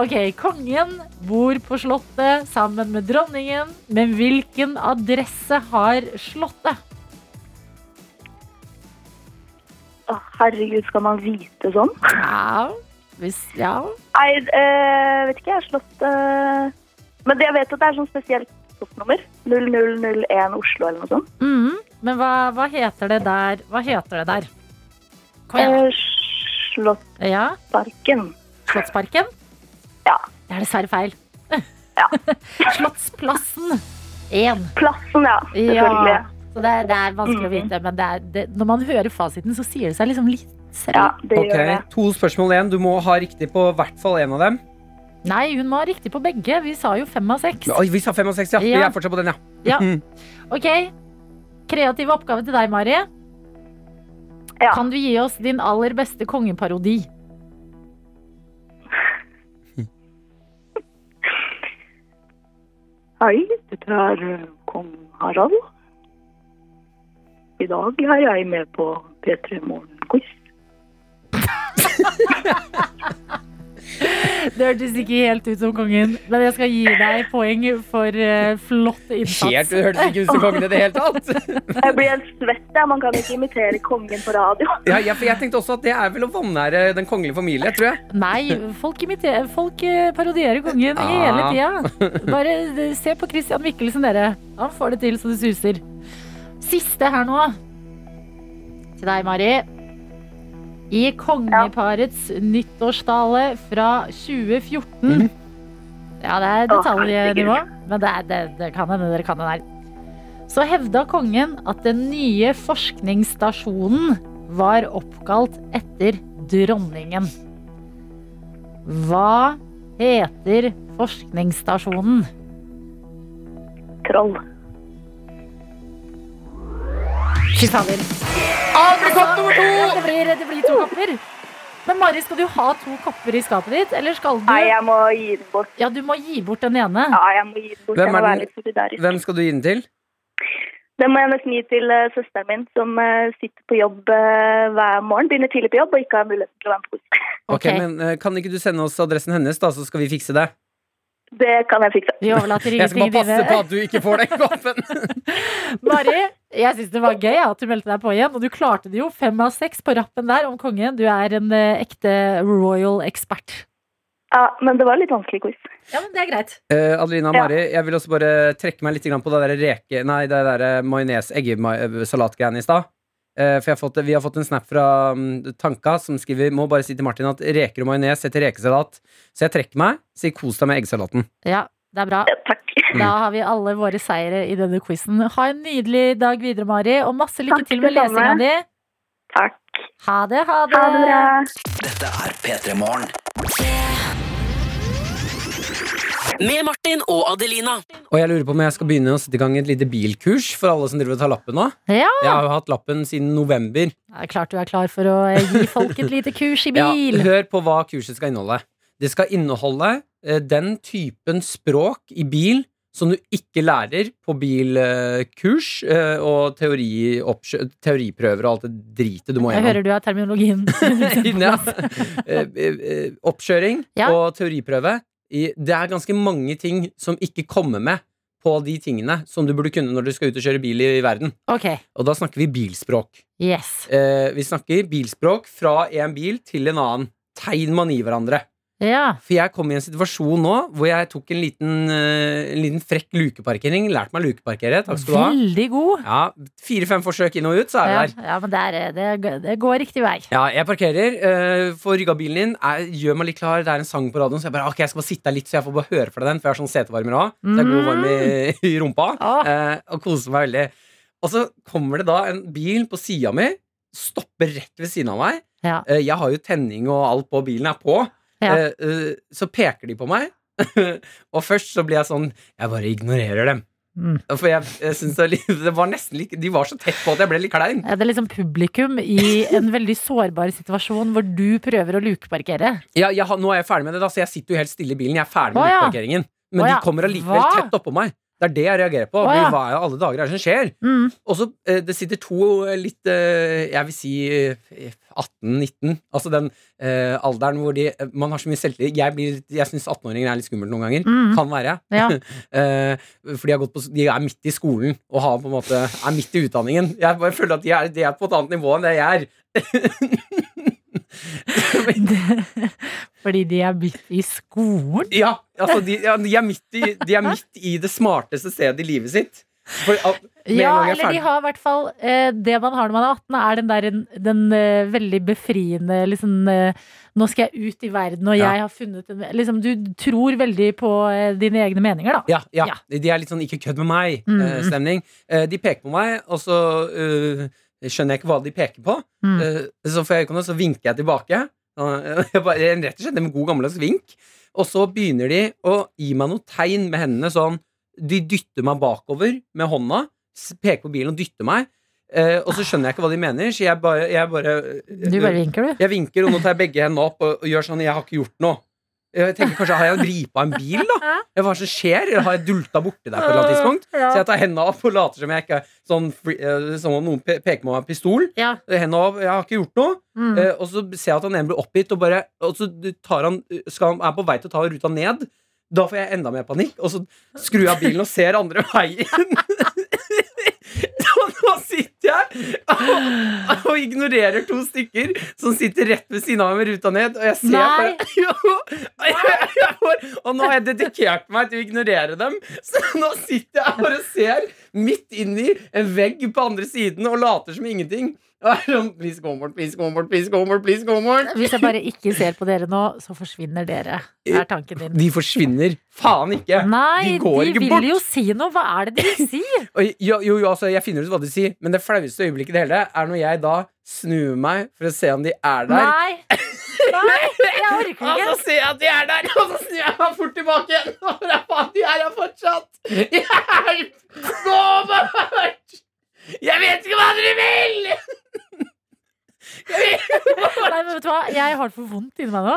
Ok, kongen bor på slottet sammen med dronningen. Men hvilken adresse har slottet? Å, herregud, skal man vite sånn? Ja, hvis, ja. Nei, eh, vet ikke, jeg har slått eh, Men jeg vet at det er sånn spesielt postnummer. 0001 Oslo eller noe sånt. Mhm, Men hva, hva heter det der? Hva heter det der? Kom igjen. Eh, Slottsparken. Ja, Slottsparken? Ja. Det er dessverre feil. Ja. Slottsplassen 1. Plassen, ja. Selvfølgelig. Ja, så det er, det er vanskelig å Mhm. vite, men det er, det, når man hører fasiten, så sier det seg liksom litt selv. Ja, det okay. gjør det. To spørsmål igjen. Du må ha riktig på hvert fall én av dem. Nei, hun må ha riktig på begge. Vi sa jo fem av seks. Oi, vi sa fem av seks, ja. Vi er fortsatt på den, ja. Ja. Mhm. Ok, kreativ oppgave til deg, Mari. Ja. Kan du gi oss din aller beste kongeparodi? Hei, dette er eh, kong Harald. I dag er jeg med på P3 Morgen-quiz. Det hørtes ikke helt ut som kongen, men jeg skal gi deg poeng for uh, flott innsats. Helt, du hørtes ikke ut som kongen i det hele tatt. Jeg blir helt svett. Ja. Man kan ikke imitere kongen på radio. Ja, ja, for jeg tenkte også at det er vel å vanære den kongelige familie, tror jeg. Nei, folk, imiterer, folk eh, parodierer kongen hele tida. Bare eh, se på Christian Michelsen, dere. Han får det til så det suser. Siste her nå. Til deg, Mari. I kongeparets nyttårstale fra 2014 Ja, det er detaljnivå, men det, er, det, det kan hende dere kan det der. Så hevda kongen at den nye forskningsstasjonen var oppkalt etter dronningen. Hva heter forskningsstasjonen? Troll. Fy fader. Det blir, det blir to kopper. Men Mari, skal du ha to kopper i skapet ditt, eller skal du Nei, jeg må gi den bort. Ja, du må gi bort den ene. Ja, jeg må gi den bort. Hvem er den- Hvem skal du gi den til? Den må jeg nesten gi til eh, søsteren min, som eh, sitter på jobb eh, hver morgen, begynner tidlig på jobb og ikke har muligheten til å være med på quiz. Ok, Ok. men Kan ikke du sende oss adressen hennes, da, så skal vi fikse det? Det kan jeg fikse. Vi overlater Jeg skal bare passe på at du ikke får den koppen. Mari, jeg syns det var gøy ja, at du meldte deg på igjen. Og du klarte det jo. Fem av seks på rappen der om kongen. Du er en eh, ekte royal ekspert. Ja, men det var litt vanskelig quiz. Ja, men det er greit. Eh, Adelina og Ja. Mari, jeg vil også bare trekke meg litt på det der reke... Nei, det der eh, majones-eggesalatgreiene i stad. Eh, for jeg har fått, vi har fått en snap fra mm, Tanka som skriver Må bare si til Martin at reker og majones heter rekesalat. Så jeg trekker meg. Sier kos deg med eggesalaten. Ja, det er bra. Ja, takk. Da har vi alle våre seire i denne quizen. Ha en nydelig dag videre, Mari, og masse lykke Takk, til med lesinga di. Takk. Ha det, ha det. Ha det bra. Dette er P3 Morgen. Med Martin og Adelina. Og jeg lurer på om jeg skal begynne å sette i gang et lite bilkurs for alle som driver og tar lappen nå. Ja, Jeg har jo hatt lappen siden november. det er klart du er klar for å gi folk et lite kurs i Ja, bil. hør på hva kurset skal inneholde. Det skal inneholde eh, den typen språk i bil som du ikke lærer på bilkurs eh, og teori, teoriprøver og alt det dritet du må gjennom. Jeg hører du har terminologien. Ja. Eh, eh, eh, Oppkjøring Ja. og teoriprøve. Det er ganske mange ting som ikke kommer med på de tingene som du burde kunne når du skal ut og kjøre bil i, i verden. Okay. Og da snakker vi bilspråk. yes. Eh, vi snakker bilspråk fra en bil til en annen. Tegn man gir hverandre. Ja. For jeg kom i en situasjon nå hvor jeg tok en liten, uh, en liten frekk lukeparkering. Lærte meg å lukeparkere. Takk skal du ha. Veldig god. Ja, Fire-fem forsøk inn og ut, så er vi Ja, der. ja men det, er, det, det går riktig vei. Ja, jeg parkerer, uh, får rygga bilen inn, jeg, gjør meg litt klar. Det er en sang på radioen, så jeg bare, ok, jeg skal bare sitte her litt, så jeg får bare høre fra den. For jeg har sånn setevarmer òg, så jeg går varm i, i rumpa. ah. uh, og koser meg veldig. Og så kommer det da en bil på sida mi, stopper rett ved siden av meg. Ja. Uh, jeg har jo tenning og alt på bilen er på. Ja. Eh, eh, så peker de på meg. og først så blir jeg sånn Jeg bare ignorerer dem. Mm. For jeg, jeg synes det, var det var nesten like De var så tett på at jeg ble litt klein. Ja, Det er liksom publikum i en veldig sårbar situasjon hvor du prøver å lukeparkere. Ja, jeg, nå er jeg ferdig med det, da, så jeg sitter jo helt stille i bilen. Jeg er ferdig med Å, ja. lukeparkeringen. Men Å, ja. de kommer allikevel tett oppå meg. Det er det jeg reagerer på. Å, ja. Hva i alle dager er det som skjer? Mm. Og så eh, Det sitter to eh, litt eh, Jeg vil si eh, 18-19. Altså den eh, alderen hvor de Man har så mye selvtillit. Jeg, blir- jeg syns 18-åringer er litt skummelt noen ganger. Mm. Kan være. Ja. Eh, for de, har gått på, de er midt i skolen og har på en måte, er midt i utdanningen. Jeg føler at de er, de er på et annet nivå enn det jeg er. Fordi de er midt i skolen. Ja, altså de, ja, de, er midt i, de er midt i det smarteste stedet i livet sitt. For, Ja, er eller de har i hvert fall eh, Det man har når man er 18, er den der den eh, veldig befriende liksom eh, Nå skal jeg ut i verden, og Ja. jeg har funnet en liksom, Du tror veldig på dine egne meninger, da. Ja, ja. Ja. De er litt sånn 'ikke kødd med meg'-stemning. Mm. de peker på meg, og så øh, skjønner jeg ikke hva de peker på. Mm. Eh, så får jeg øyekontakt, så vinker jeg tilbake. Uh, jeg bare, rett og slett en god gammeldags vink. Og så begynner de å gi meg noe tegn med hendene sånn De dytter meg bakover med hånda, peker på bilen og dytter meg. Eh, og så skjønner jeg ikke hva de mener, så jeg bare, jeg bare Du bare vinker, du. Jeg vinker, og nå tar jeg begge hendene opp og, og gjør sånn Jeg har ikke gjort noe. Jeg tenker kanskje, Har jeg gripa en bil, da? Hva som skjer? Eller har jeg dulta borti der på et eller annet tidspunkt? Så jeg tar hendene opp og later som jeg ikke sånn eh, Som om noen peker på meg med en pistol. Ja. Hendene opp, jeg har ikke gjort noe. Mm. Eh, og så ser jeg at han ene blir oppgitt, og, bare, og så tar han, skal han, er på vei til å ta ruta ned. Da får jeg enda mer panikk, og så skrur jeg av bilen og ser andre veien. Nå sitter jeg og, og ignorerer to stykker som sitter rett ved siden av meg med ruta ned, og jeg ser Nei. bare jo, og, jeg, jeg og nå har jeg dedikert meg til å ignorere dem, så nå sitter jeg bare og ser midt inn i en vegg på andre siden og later som ingenting. Sånn, please go more, please go more, please go more, please go more. Hvis jeg bare ikke ser på dere nå, så forsvinner dere. er tanken din. De forsvinner faen ikke. Nei, de de, ikke bort! De vil jo si noe. Hva er det de vil si? Jo, jo, jo, altså, jeg finner ut hva de sier, men det flaueste øyeblikket i det hele er når jeg da snur meg for å se om de er der. Nei. Nei, jeg orker Og så ikke. ser jeg at de er der, og så snur jeg meg fort tilbake igjen. Og de er her fortsatt. Hjelp! Gå bort! Jeg vet ikke hva dere vil! Nei, men vet du hva? Jeg har det for vondt inni meg nå.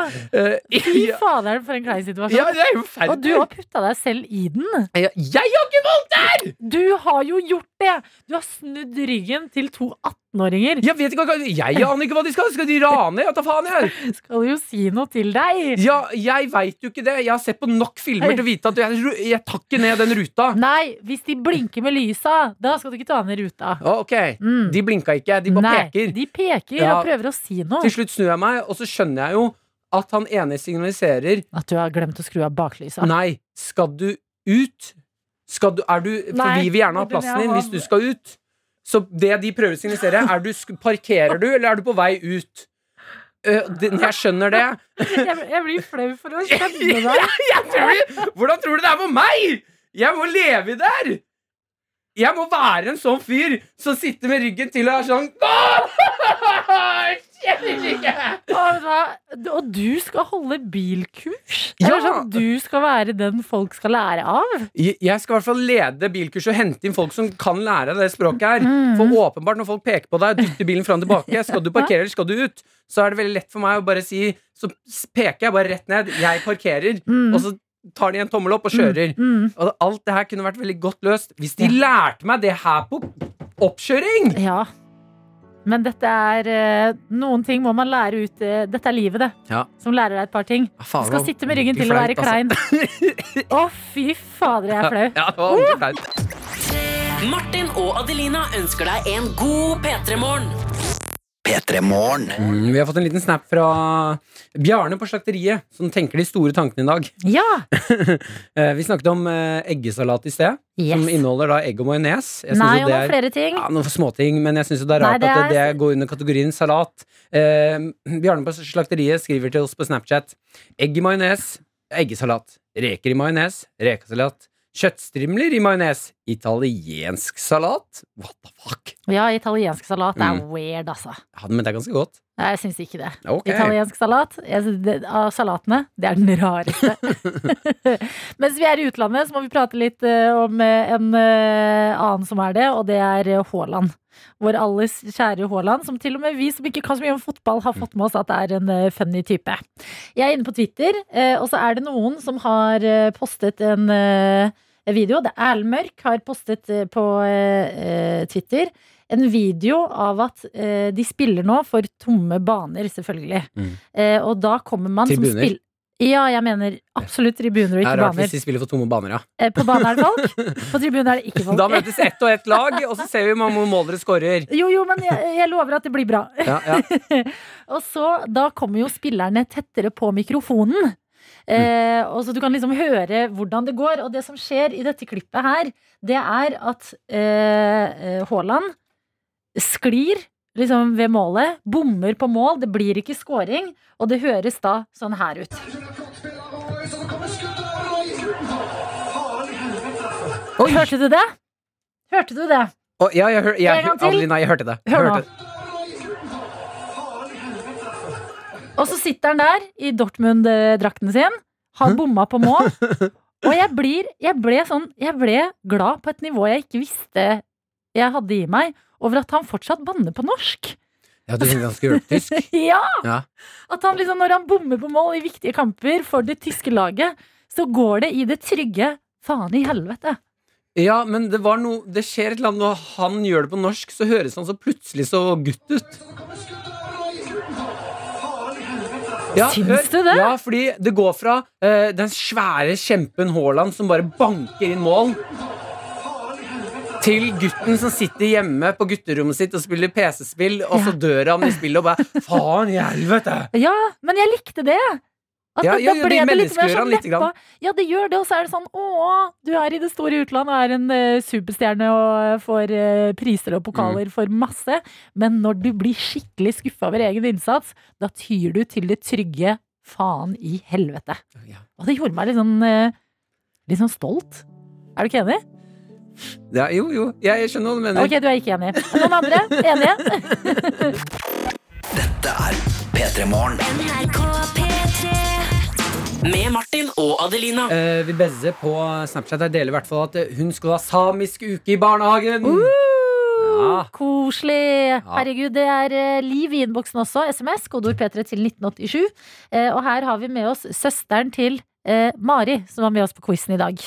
Fy Fy ja, faderen, for en klein ja, situasjon. det er jo Og du har putta deg selv i den. Jeg, jeg har ikke vondt der! Du har jo gjort det! Du har snudd ryggen til to 18-åringer. Jeg vet ikke Jeg aner ikke hva de skal. Skal de rane? Ja, ta faen, jeg. Skal jo si noe til deg. Ja, jeg veit jo ikke det. Jeg har sett på nok filmer til å vite at jeg, jeg tar ikke ned den ruta. Nei, hvis de blinker med lysa, da skal du ikke ta ned ruta. Ok, Mm. De blinka ikke, de bare Nei, peker. de peker Ja. og prøver å si noe. Til slutt snur jeg meg, og så skjønner jeg jo at han ene signaliserer At du har glemt å skru av baklysa. Nei, skal du ut? Skal du, er du, for Nei, vi vil gjerne ha plassen din hvis du skal ut. Så det de prøver å signalisere, er du, parkerer du, eller er du på vei ut? Øh, jeg skjønner det Jeg, blir flau for å skjønne deg. Hvordan tror du det er for meg?! Jeg må leve her! Jeg må være en sånn fyr som sitter med ryggen til og er sånn! Og, du og du skal holde bilkurs? Ja. Eller sånn, du skal være den folk skal lære av? Jeg skal i hvert fall lede bilkurs og hente inn folk som kan lære det språket her. Mm. For åpenbart, når folk peker på deg og dytter bilen fram og tilbake, skal du parkere eller skal du ut, så er det veldig lett for meg å bare si Så peker jeg bare rett ned. Jeg parkerer. Mm. Og så tar de en tommel opp og kjører. Mm. Og alt det her kunne vært veldig godt løst hvis de lærte meg det her på oppkjøring. Ja. Men dette er eh, Noen ting må man lære ut eh, Dette er livet, det. Ja. Som lærer deg et par ting. Du skal sitte med ryggen til å være klein. Å, fy fader, jeg er flau. Ja, det var ordentlig flaut. Martin og Adelina ønsker deg en god P3-morgen. P3 Morgen. Mm, vi har fått en liten snap fra Bjarne på slakteriet, som tenker de store tankene i dag. Ja! Eh, vi snakket om eh, eggesalat i sted, som inneholder da egg og majones. Jeg synes Nei, og noen er- flere ting. Ja, noen småting, men jeg syns det er Nei, rart det at det, er- det går under kategorien salat. Eh, Bjarne på Slakteriet skriver til oss på Snapchat. Egg i majones, eggesalat. Reker i majones, rekesalat. Kjøttstrimler i majones. Italiensk salat? What the fuck? Ja, italiensk salat er Mm. weird, altså. Ja, men det er ganske godt. Nei, Jeg syns ikke det. Ok. Italiensk salat det, av salatene, det er den rareste. Mens vi er i utlandet, så må vi prate litt uh, om eh, en uh, annen som er det, og det er Haaland. Vår alles kjære Haaland, som til og med vi som ikke kan så mye om fotball, har fått med oss at det er en uh, funny type. Jeg er inne på Twitter, og så er det noen som har postet en video. Det er Erlend Mørk har postet eh, på eh, eh, Twitter en video av at de spiller nå for tomme baner, selvfølgelig. Mm. Og da kommer man som Tribuner. Ja, jeg mener absolutt tribuner og ikke baner. Det er rart baner. hvis de spiller for tomme baner, ja. På banen er det folk, på tribunen er det ikke folk. Da møtes ett og ett lag, og så ser vi hvor mange mål dere skårer. Jo, jo, men jeg, jeg lover at det blir bra. Ja, ja. Og så, da kommer jo spillerne tettere på mikrofonen. Eh, og så du kan liksom høre hvordan det går. Og det som skjer i dette klippet her, det er at eh, eh, Haaland sklir liksom ved målet, bommer på mål, det blir ikke scoring, og det høres da sånn her ut. Oi! Hørte du det? Hørte du det? Oh, ja, jeg, hør, jeg, jeg. Adelina, jeg hørte det. Jeg Hør nå. hørte det. Og så sitter han der i Dortmund-drakten sin, har bomma på mål. Og jeg, blir, jeg ble sånn Jeg ble glad på et nivå jeg ikke visste jeg hadde i meg, over at han fortsatt banner på norsk. Ja, du er ganske tysk? Ja! Ja. At han liksom, når han bommer på mål i viktige kamper for det tyske laget, så går det i det trygge faen i helvete. Ja, men det var noe Det skjer et eller annet når han gjør det på norsk, så høres han så plutselig så gutt ut. Ja, Syns du det? Ja, fordi det går fra eh, den svære kjempen Haaland som bare banker inn mål, til gutten som sitter hjemme på gutterommet sitt og spiller PC-spill, og så dør han i spillet og bare Faen i helvete! Ja, men jeg likte det. At Ja, ja, ja, de det menneskeliggjør sånn han lite grann. Ja, det gjør det, og så er det sånn Å, du er i det store utland og er en uh, superstjerne og får uh, priser og Mm. pokaler for masse. Men når du blir skikkelig skuffa over egen innsats, da tyr du til det trygge faen i helvete. Ja. Og det gjorde meg litt sånn, uh, litt sånn stolt. Er du ikke enig? Ja, jo, jo, jeg skjønner hva du mener. Ok, du er ikke enig. Noen andre? Enige? Dette er P3 Morgen. Med Martin og Adelina. Eh, vi Bezze på Snapchat Jeg deler i hvert fall at eh, hun skulle ha samisk uke i barnehagen. Ja. Koselig! Herregud, det er eh, liv i innboksen også. SMS, kodeord P3 til 1987. Eh, og her har vi med oss søsteren til eh, Mari, som var med oss på quizen i dag.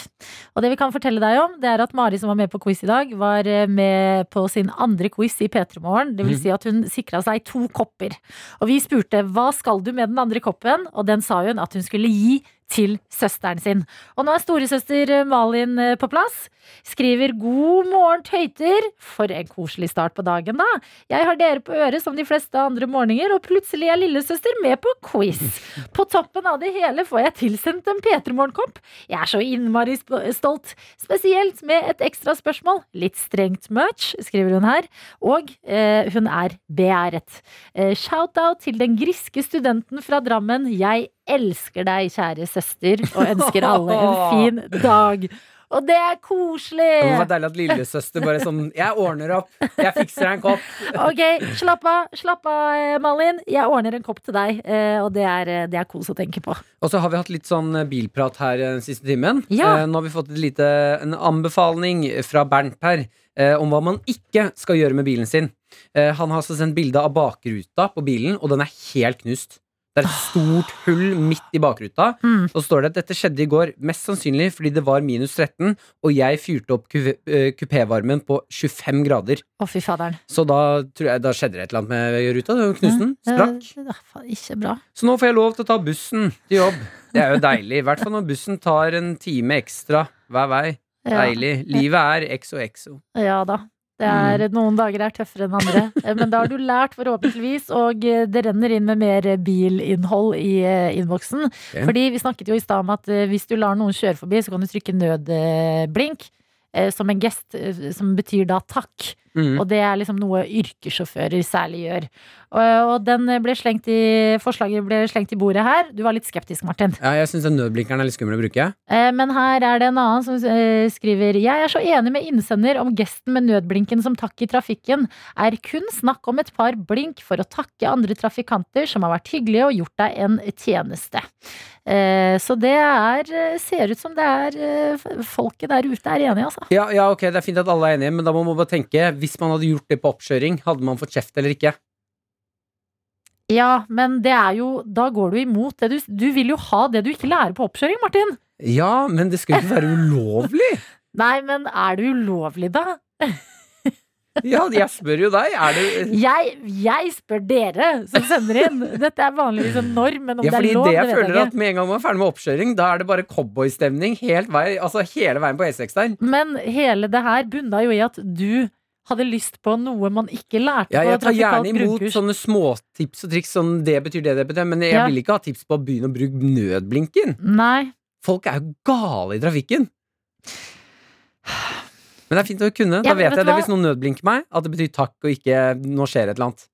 Og det vi kan fortelle deg om, det er at Mari som var med på quiz i dag, var eh, med på sin andre quiz i P3 Morgen. Det vil si at hun sikra seg to kopper. Og vi spurte hva skal du med den andre koppen, og den sa hun at hun skulle gi til søsteren sin. Og nå er storesøster Malin eh, på plass. Skriver 'God morgen, tøyter'. For en koselig start på dagen, da. Jeg har dere på øret som de fleste andre morgener, og plutselig er lillesøster med på quiz. På toppen av det hele får jeg tilsendt en P3 Morgenkopp. Jeg er så innmari stolt. Spesielt med et ekstra spørsmål. Litt strengt much, skriver hun her. Og eh, hun er beæret. Eh, Shout-out til den griske studenten fra Drammen. Jeg elsker deg, kjære søster, og ønsker alle en fin dag. Og det er koselig! Det var deilig at lillesøster bare sånn Jeg ordner opp. Jeg fikser deg en kopp. Ok, slapp av, slapp av, eh, Malin. Jeg ordner en kopp til deg, eh, og det er, eh, det er kos å tenke på. Og så har vi hatt litt sånn bilprat her den siste timen. Ja. Nå har vi fått et lite, en anbefaling fra Bernt her om hva man ikke skal gjøre med bilen sin. Han har altså sendt bilde av bakruta på bilen, og den er helt knust. Det er et stort hull midt i bakruta. Mm. Og så står det at dette skjedde i går, mest sannsynlig fordi det var minus 13, og jeg fyrte opp kupévarmen på 25 grader. Å, fy faderen. Så da, jeg, da skjedde det et eller annet med ruta. Knuste den. Sprakk. Ikke bra. Så nå får jeg lov til å ta bussen til jobb. Det er jo deilig. I hvert fall når bussen tar en time ekstra hver vei. Ja. Deilig. Livet er exo exo. Ja da. Det er, Noen dager er tøffere enn andre. Eh, Men da har du lært, forhåpentligvis, og eh, det renner inn med mer eh, bilinnhold i innboksen. innboksen. Fordi vi snakket jo i stad om at eh, hvis du lar noen kjøre forbi, så kan du trykke nødblink. eh, Som en gest, eh, som betyr da takk. Mm. Og det er liksom noe yrkessjåfører særlig gjør. Og, og den ble slengt i, forslaget ble slengt i bordet her. Du var litt skeptisk, Martin. Ja, jeg syns nødblinkeren er litt skummel å bruke. Eh, Men her er det en annen som eh, skriver Jeg er så enig med innsender om gesten med nødblinken som takk i trafikken. Er kun snakk om et par blink for å takke andre trafikanter som har vært hyggelige og gjort deg en tjeneste. Eh, Så det er ser ut som det er eh, folket der ute er enige, altså. Ja, ja, ok, det er fint at alle er enige, men da må man bare tenke hvis man hadde gjort det på oppkjøring, hadde man fått kjeft eller ikke? Ja, men det er jo Da går du imot det du Du vil jo ha det du ikke lærer på oppkjøring, Martin. Ja, men det skal jo ikke være ulovlig! Nei, men er det ulovlig, da? Ja, jeg spør jo deg. Er det Jeg, jeg spør dere som sender inn. Dette er vanligvis en norm, men om ja, det er lov, det det vet jeg at. Med en gang man er ferdig med oppkjøring, da er det bare cowboystemning altså hele veien på E6 der. Men hele det her bunna jo i at du hadde lyst på noe man ikke lærte Ja, på jeg tar gjerne imot grunnkurs. sånne småtips og triks. Sånn, det betyr det, det betyr Men jeg Ja. vil ikke ha tips på å begynne å bruke nødblinken. Nei. Folk er jo gale i trafikken. Men det er fint å kunne. Da ja, vet vet jeg det hvis noen nødblinker meg, at det betyr takk og ikke nå skjer et eller annet.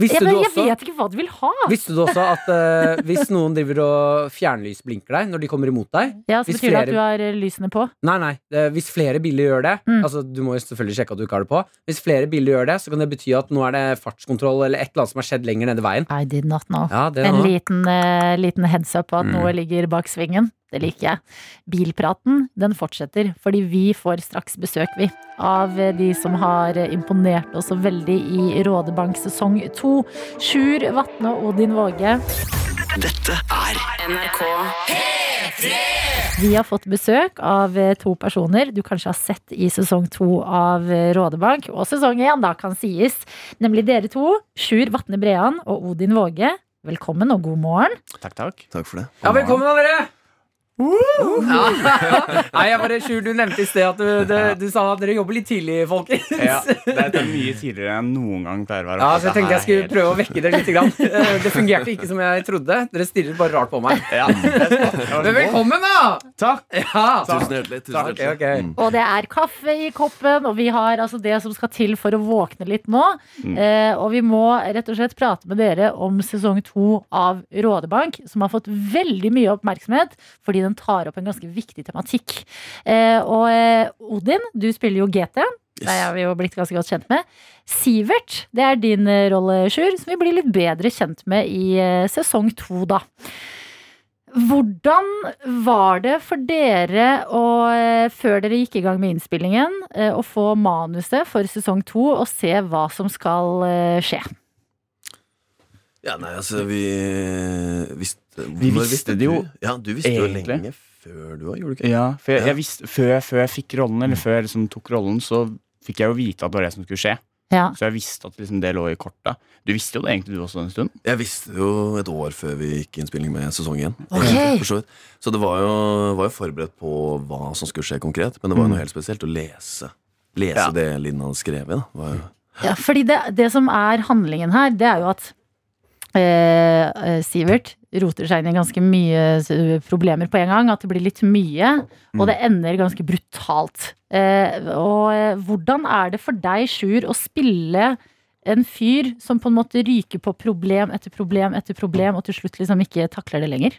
Visste, jeg, du jeg vet ikke hva du vil ha! visste du også at uh, hvis noen driver og fjernlysblinker deg når de kommer imot deg Ja, så betyr det at du har eh, lysene på. Nei, nei. eh, Hvis flere biler gjør det Mm. Altså, Du må jo selvfølgelig sjekke at du ikke har det på. Hvis flere biler gjør det, så kan det bety at nå er det fartskontroll eller et eller annet som har skjedd lenger nede veien. I did not know. Ja, En liten, uh, liten heads up på at Mm. noe ligger bak svingen. Det liker jeg. Bilpraten, den fortsetter, fordi vi får straks besøk, vi. Av eh, de som har eh, imponert oss så veldig i Rådebank sesong to. Sjur Vatne og Odin Våge. Dette er NRK Vi har fått besøk av eh, to personer du kanskje har sett i sesong to av Rådebank, og sesong én, da, kan sies. Nemlig dere to, Sjur Vatne Brean og Odin Våge. Velkommen og god morgen. Takk, takk. Takk for det. Ja, velkommen da, dere! Ja. Nei, jeg bare skjul, du nevnte i sted at du, du, du sa at dere jobber litt tidlig, folkens. Ja, det er mye tidligere enn noen gang pleier å være. Ja, så jeg tenkte jeg skulle helt- prøve å vekke dere litt. Grann. Eh, Det fungerte ikke som jeg trodde. Dere stirret bare rart på meg. Ja, Men velkommen, da! Takk. Ja. Tusen hjertelig. Tusen Takk, hjertelig. ok. Mm. Og det er kaffe i koppen, og vi har altså det som skal til for å våkne litt nå. Eh, og vi må rett og slett prate med dere om sesong to av Rådebank, som har fått veldig mye oppmerksomhet fordi den tar opp en ganske viktig tematikk. Eh, og eh, Odin, du spiller jo GT. Det har vi jo blitt ganske godt kjent med. Sivert, det er din eh, rolle, Sjur, som vi blir litt bedre kjent med i sesong to, da. Hvordan var det for dere å, før dere gikk i gang med innspillingen, å få manuset for sesong to og se hva som skal skje? Ja, nei, altså, vi visste Vi når visste det jo? Ja, du visste jo lenge før du òg, gjorde du ikke? Ja, for jeg, Ja. jeg visste, før, før jeg fikk rollen, eller før jeg liksom tok rollen, så fikk jeg jo vite at det var det som skulle skje. Ja. Så jeg visste at liksom det lå i korta. Du visste jo det egentlig du også en stund. Jeg visste det jo et år før vi gikk i innspilling med sesong én. Okay. Så. Så det var jo, var jo forberedt på hva som skulle skje konkret, men det var jo noe helt spesielt å lese. Lese Ja. det Linn hadde skrevet. Da. Var jo, Ja, fordi det, det som er handlingen her, det er jo at eh, eh, Sivert roter seg inn i ganske mye eh, problemer på en gang. At det blir litt mye, og det ender ganske brutalt. Eh, og eh, hvordan er det for deg, Sjur, å spille en fyr som på en måte ryker på problem etter problem etter problem, og til slutt liksom ikke takler det lenger?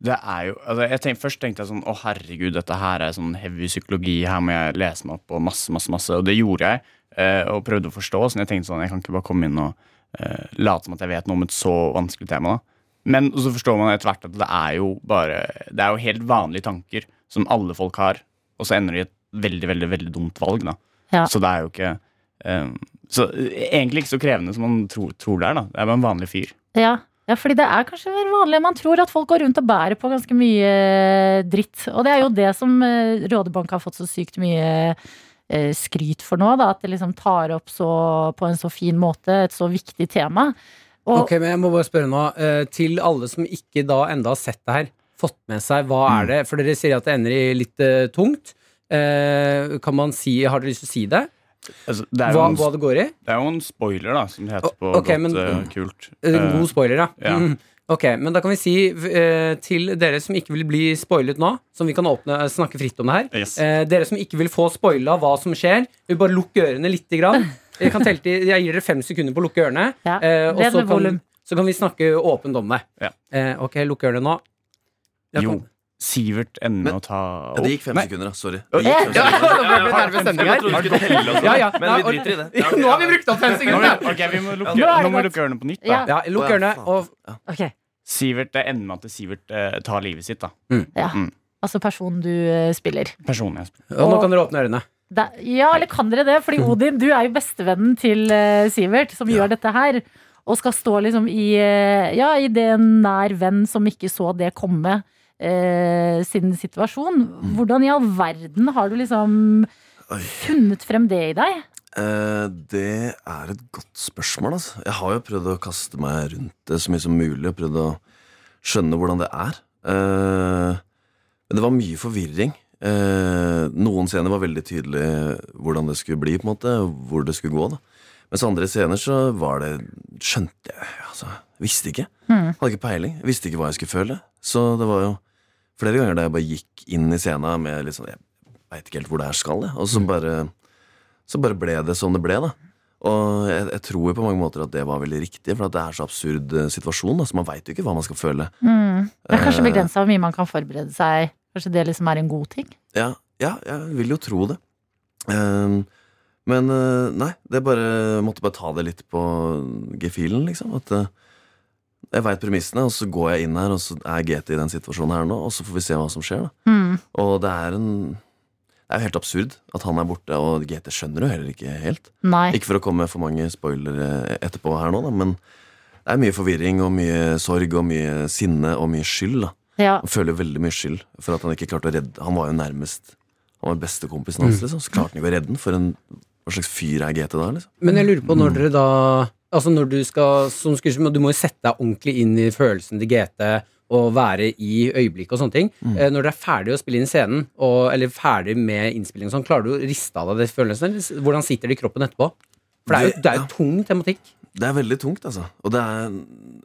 Det er jo, altså jeg tenkte, Først tenkte jeg sånn Å, herregud, dette her er sånn heavy psykologi. Her må jeg lese meg opp på masse, masse, masse. Og det gjorde jeg. eh, og prøvde å forstå. Så jeg tenkte sånn Jeg kan ikke bare komme inn og eh, late som at jeg vet noe om et så vanskelig tema. da Men så forstår man etter hvert at det er jo bare Det er jo helt vanlige tanker som alle folk har, og så ender de i et veldig, veldig veldig dumt valg. da Ja. Så det er jo ikke eh, Så eh, egentlig ikke så krevende som man tror, tror det er. da Det er bare en vanlig fyr. Ja, ja, fordi det er kanskje vanlig. Man tror at folk går rundt og bærer på ganske mye dritt. Og det er jo det som eh, Rådebank har fått så sykt mye skryt for nå. Da, at det liksom tar opp så, på en så fin måte et så viktig tema. Og, Ok, men jeg må bare spørre nå eh, Til alle som ikke da enda har sett det her Fått med seg, hva er det? For dere sier at det ender i litt eh, tungt Eh, Kan man si, har dere lyst til å si det? Altså, det, Hva, en, hva det går i? det er jo en spoiler, da, som det heter på okay, godt men- uh, kult. En Eh, god spoiler, da. ja. Mm. Ok, men da kan vi si eh, til dere som ikke vil bli spoilet nå, som vi kan åpne, snakke fritt om det her Yes. eh, Dere som ikke vil få spoila hva som skjer, vil bare lukke ørene lite grann. Jeg, kan telle til, jeg gir dere fem sekunder på å lukke ørene, Ja, eh, og så kan, så kan vi snakke åpent om det. Ja. Eh, ok, lukk ørene nå. Jeg Jo, Kan, Sivert ender med å ta ja, det gikk fem Nei, sekunder, da. Sorry. Det gikk fem Ja, sekunder. vi Ja, ja. Men vi driter i det. Ja, nå har vi brukt opp fem sekunder! vi, ok, vi må lukke, Nå nå må vi lukke ørene på nytt. Da. Ja. Lukk ørene. Og, ok, Sivert, Det ender med at Sivert eh, tar livet sitt. da ja. Mm. Altså personen du eh, spiller. Personlig. og nå kan dere åpne ørene. Da, ja, eller kan dere det? Fordi Odin, du er jo bestevennen til eh, Sivert, som gjør dette her. Og skal stå liksom i eh, Ja, i det nær venn som ikke så det komme, eh, sin situasjon. Hvordan i all verden har du liksom Oi. funnet frem det i deg? Eh, det er et godt spørsmål. Altså. Jeg har jo prøvd å kaste meg rundt det så mye som mulig og prøvd å skjønne hvordan det er. Eh, men det var mye forvirring. Eh, noen scener var veldig tydelig hvordan det skulle bli, på en måte, hvor det skulle gå. da Mens andre scener så var det Skjønte jeg altså, Visste ikke. Mm. Hadde ikke peiling. Visste ikke hva jeg skulle føle. Så det var jo flere ganger da jeg bare gikk inn i scenen med litt sånn Jeg veit ikke helt hvor det her skal, jeg. Og så bare så bare ble det som det ble, da. Og jeg, jeg tror på mange måter at det var veldig riktig, for det er så absurd eh, situasjon. Så man veit jo ikke hva man skal føle. Mm. Det er kanskje Eh. begrensa hvor mye man kan forberede seg. Kanskje det liksom er en god ting? Ja, ja jeg vil jo tro det. Um, men eh, nei, det bare måtte bare ta det litt på gefühlen, liksom. At, Jeg veit premissene, og så går jeg inn her, og så er GT i den situasjonen her nå, og så får vi se hva som skjer. da Mm. Og det er en Det er jo helt absurd at han er borte, og GT skjønner jo heller ikke helt. Nei. Ikke for å komme med for mange spoilere etterpå her nå, da, men det er mye forvirring og mye sorg og mye sinne og mye skyld. da Ja. Han føler veldig mye skyld for at han ikke klarte å redde Han var jo nærmest Han var bestekompisen hans, liksom. Så klarte han ikke å redde den. For en hva slags fyr er GT da, liksom? Men jeg lurer på når dere da Altså når du skal som skuespiller, Du må jo sette deg ordentlig inn i følelsen til GT og være i øyeblikket og sånne ting. Mm. Når dere er ferdig å spille inn scenen, og, eller ferdig med innspilling og sånn, klarer du å riste av deg det følelsen? Hvordan sitter det i kroppen etterpå? For det er jo, det er jo tung tematikk. Det er veldig tungt, altså. Og det er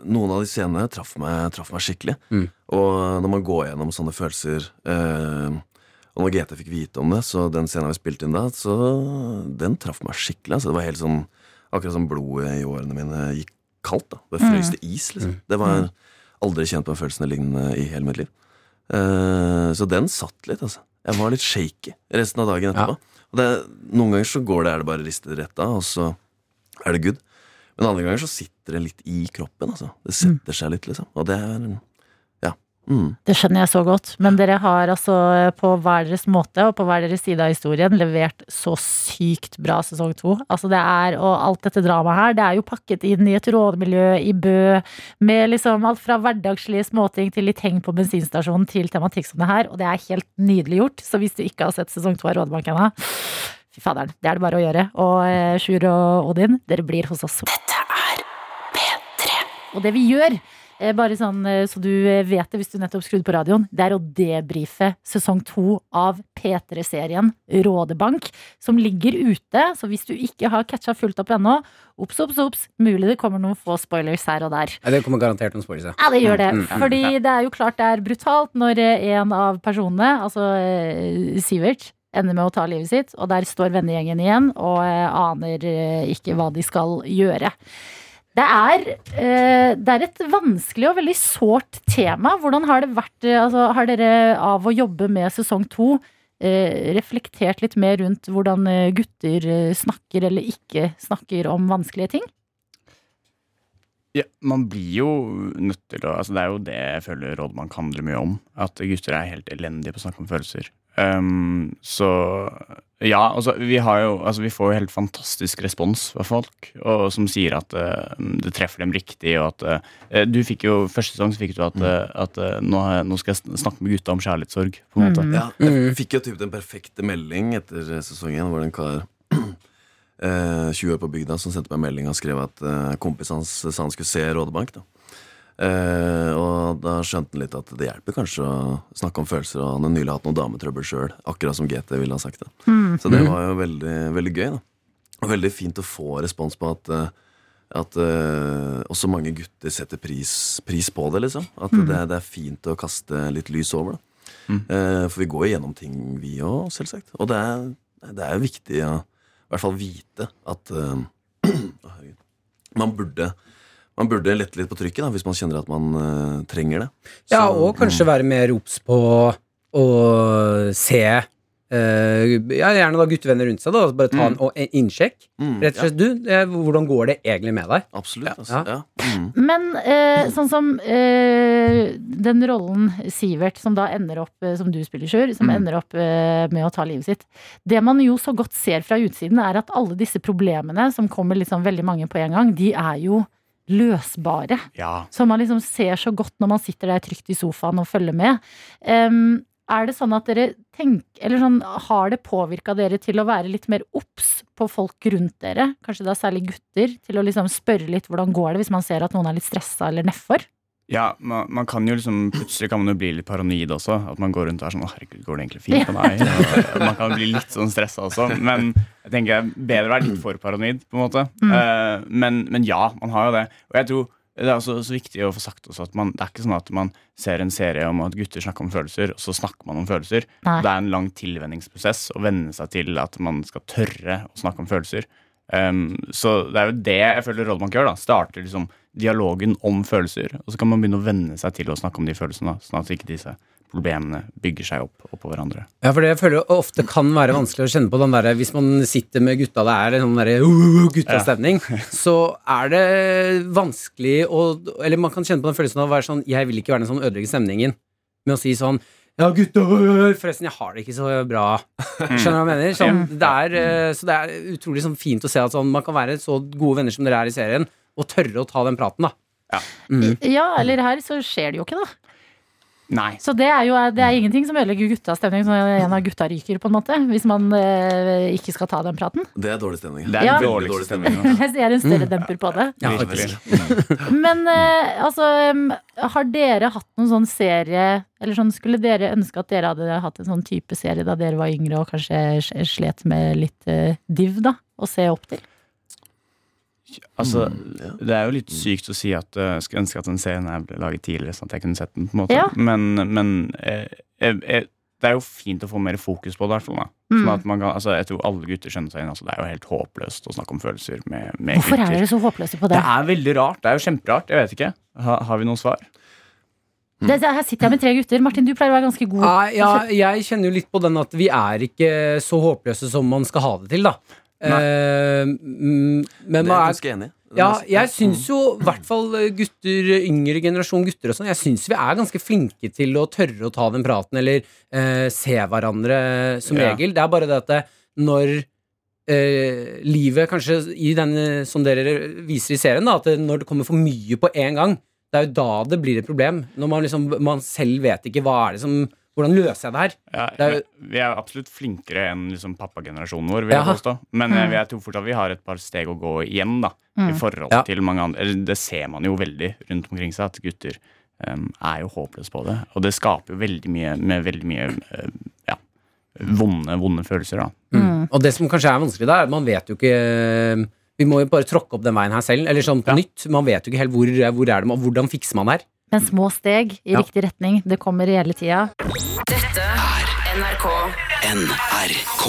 noen av de scenene traff meg, traff meg skikkelig. Mm. Og når man går gjennom sånne følelser eh, Og når GT fikk vite om det, så den scenen vi spilte inn da, så den traff meg skikkelig. Altså. Det var helt sånn Akkurat som blodet i årene mine gikk kaldt. da Det frøs til is, liksom. Det var aldri kjent på en følelse lignende i hele mitt liv. Uh, så den satt litt, altså. Jeg var litt shaky resten av dagen etterpå. Og det, noen ganger så går det, er det bare ristet rett av, og så er det good. Men andre ganger så sitter det litt i kroppen. altså Det setter seg litt, liksom. Og det er Ja. Mm. Det skjønner jeg så godt. Men dere har altså på hver deres måte og på hver deres side av historien levert så sykt bra sesong to. Altså det er, og alt dette dramaet her, det er jo pakket inn i et rådemiljø i Bø, med liksom alt fra hverdagslige småting til litt heng på bensinstasjonen til tematikk som det her, og det er helt nydelig gjort. Så hvis du ikke har sett sesong to av Rådebank ennå, fy faderen, det er det bare å gjøre. Og eh, Sjur og Odin, dere blir hos oss. Dette er P3. Og det vi gjør Eh, Bare sånn eh, så du eh, vet det hvis du nettopp skrudde på radioen. Det er å debrife sesong to av P3-serien Rådebank, som ligger ute. Så hvis du ikke har catcha fullt opp ennå, obs, obs, obs. Mulig det kommer noen få spoilers her og der. Ja, det kommer garantert noen spoilers. ja. Ja, det gjør det. Mm, mm, mm. Fordi det er jo klart det er brutalt når eh, en av personene, altså eh, Sivert, ender med å ta livet sitt, og der står vennegjengen igjen og eh, aner eh, ikke hva de skal gjøre. Det er, eh, det er et vanskelig og veldig sårt tema. Hvordan har det vært eh, altså, Har dere av å jobbe med sesong to eh, reflektert litt mer rundt hvordan gutter snakker eller ikke snakker om vanskelige ting? Ja, man blir jo nødt til å altså Det er jo det jeg føler Rådmann handler mye om. At gutter er helt elendige på å snakke om følelser. Um, så ja, altså vi har jo Altså vi får jo helt fantastisk respons fra folk og, som sier at uh, det treffer dem riktig, og at uh, Du fikk jo Første sesong så fikk du at, eh, at eh, nå, nå skal jeg snakke med gutta om kjærlighetssorg. På en måte. Ja, jeg fikk jo typ den perfekte melding etter sesongen, hvor det en kar eh, 20 år på bygda som sendte meg melding og skrev at kompisen hans sa han skulle se Rådebank. Da. Eh, og da skjønte han litt at det hjelper kanskje å snakke om følelser, og han har nylig hatt noe dametrøbbel sjøl, akkurat som GT ville ha sagt det. Så det var jo veldig, veldig gøy. da Og veldig fint å få respons på at eh, at uh, også mange gutter setter pris, pris på det, liksom. At det, det er fint å kaste litt lys over det. uh, for vi går jo gjennom ting, vi òg, selvsagt. Og det er, det er viktig å i hvert fall vite at man burde man burde lette litt på trykket da, hvis man kjenner at man uh, trenger det. Ja, og kanskje være mer obs på å se uh, ja, Gjerne da guttevenner rundt seg. da Bare ta en, en innsjekk. Mm, Rett og slett, du, eh, hvordan går det egentlig med deg? Absolutt. Ja. Altså, ja. Mm. Men uh, sånn som eh, den rollen Sivert, som da ender opp, som du spiller, Sjur, som ender opp med å ta livet sitt. Det man jo så godt ser fra utsiden, er at alle disse problemene, som kommer liksom veldig mange på en gang, de er jo løsbare. Ja. Som man liksom ser så godt når man sitter der trygt i sofaen og følger med. Um, er det sånn at dere tenker Eller sånn, har det påvirka dere til å være litt mer obs på folk rundt dere? Kanskje da særlig gutter? Til å liksom spørre litt hvordan går det hvis man ser at noen er litt stressa eller nedfor? Ja, man, man kan jo liksom Plutselig kan man jo bli litt paranoid også. At man går rundt og er sånn Å, herregud, går det egentlig fint på meg? Og man kan bli litt sånn stressa også. Men jeg tenker er bedre å være litt for paranoid, på en måte. Eh, men, men ja, man har jo det. Og jeg tror det er også så viktig å få sagt også at man, det er ikke sånn at man ser en serie om at gutter snakker om følelser, og så snakker man om følelser. Nei. Det er en lang tilvenningsprosess å venne seg til at man skal tørre å snakke om følelser. Um, så det er jo det jeg føler Rådbank gjør. da Starter liksom dialogen om følelser. Og så kan man begynne å venne seg til å snakke om de følelsene, sånn at ikke disse problemene bygger seg opp oppå hverandre. Ja, for det jeg føler ofte kan være vanskelig å kjenne på den der Hvis man sitter med gutta, det er en sånn derre uh, guttastemning, så er det vanskelig å Eller man kan kjenne på den følelsen av å være sånn Jeg vil ikke være den som ødelegger stemningen med å si sånn ja, gutta, forresten, jeg har det ikke så bra. Skjønner du hva jeg mener? Sånn, det er, eh, så det er utrolig sånn, fint å se at sånn, man kan være så gode venner som dere er i serien, og tørre å ta den praten, da. Mm. Ja, eller her så skjer det jo ikke, da. Nei. Så det er jo det er ingenting som ødelegger guttas stemning når en av gutta ryker, på en måte. Hvis man eh, ikke skal ta den praten. Det er dårlig stemning. Det er Ja. Veldig dårlig stemning. Ja. Jeg ser en større demper på det. Ja, faktisk. Men eh, altså, har dere hatt noen sånn serie Eller sånn, skulle dere ønske at dere hadde hatt en sånn type serie da dere var yngre og kanskje slet med litt eh, div, da? Å se opp til? Altså, Mm, ja. det er jo litt sykt å si at uh, skulle ønske at den serien her ble laget tidligere, sånn at jeg kunne sett den. på en måte Ja. Men, men eh, jeg, jeg, det er jo fint å få mer fokus på det. fall. Sånn Mm. at man kan, altså, jeg tror alle gutter skjønner seg inn. Altså, det er jo helt håpløst å snakke om følelser med, med Hvorfor er dere så håpløse på Det det? er veldig rart. Det er jo kjemperart. Jeg vet ikke. Ha, har vi noen svar? det? Her sitter jeg med tre gutter. Martin, du pleier å være ganske god. Ja, ja, jeg kjenner jo litt på den at vi er ikke så håpløse som man skal ha det til, da. Eh, mm, men Det er jeg ganske enig. Ja, jeg syns jo i hvert fall eh, gutter, yngre generasjon gutter og sånn, jeg syns vi er ganske flinke til å tørre å ta den praten, eller uh, se hverandre som Ja. regel. Det er bare det at det, når uh, livet kanskje i den eh, som dere viser i serien, da, at det, når det kommer for mye på en gang, det er jo da det blir et problem. Når man liksom man selv vet ikke hva er det som Hvordan løser jeg det her? Ja, Det er Vi er absolutt flinkere enn liksom, pappagenerasjonen vår, vil jeg Ja. påstå. Men mm. jeg tror fortsatt vi har et par steg å gå igjen, da. I forhold Ja. til mange andre. Det ser man jo veldig rundt omkring seg, at gutter um, er jo håpløse på det. Og det skaper jo veldig mye med veldig mye uh, ja, vonde, vonde følelser, da. Mm. Og det som kanskje er vanskelig da, er at man vet jo ikke Vi må jo bare tråkke opp den veien her selv, eller sånn på Ja. nytt. Man vet jo ikke helt hvor, hvor er det, og hvordan fikser man det her. Men små steg i Ja. riktig retning. Det kommer hele tida. Dette er NRK NRK.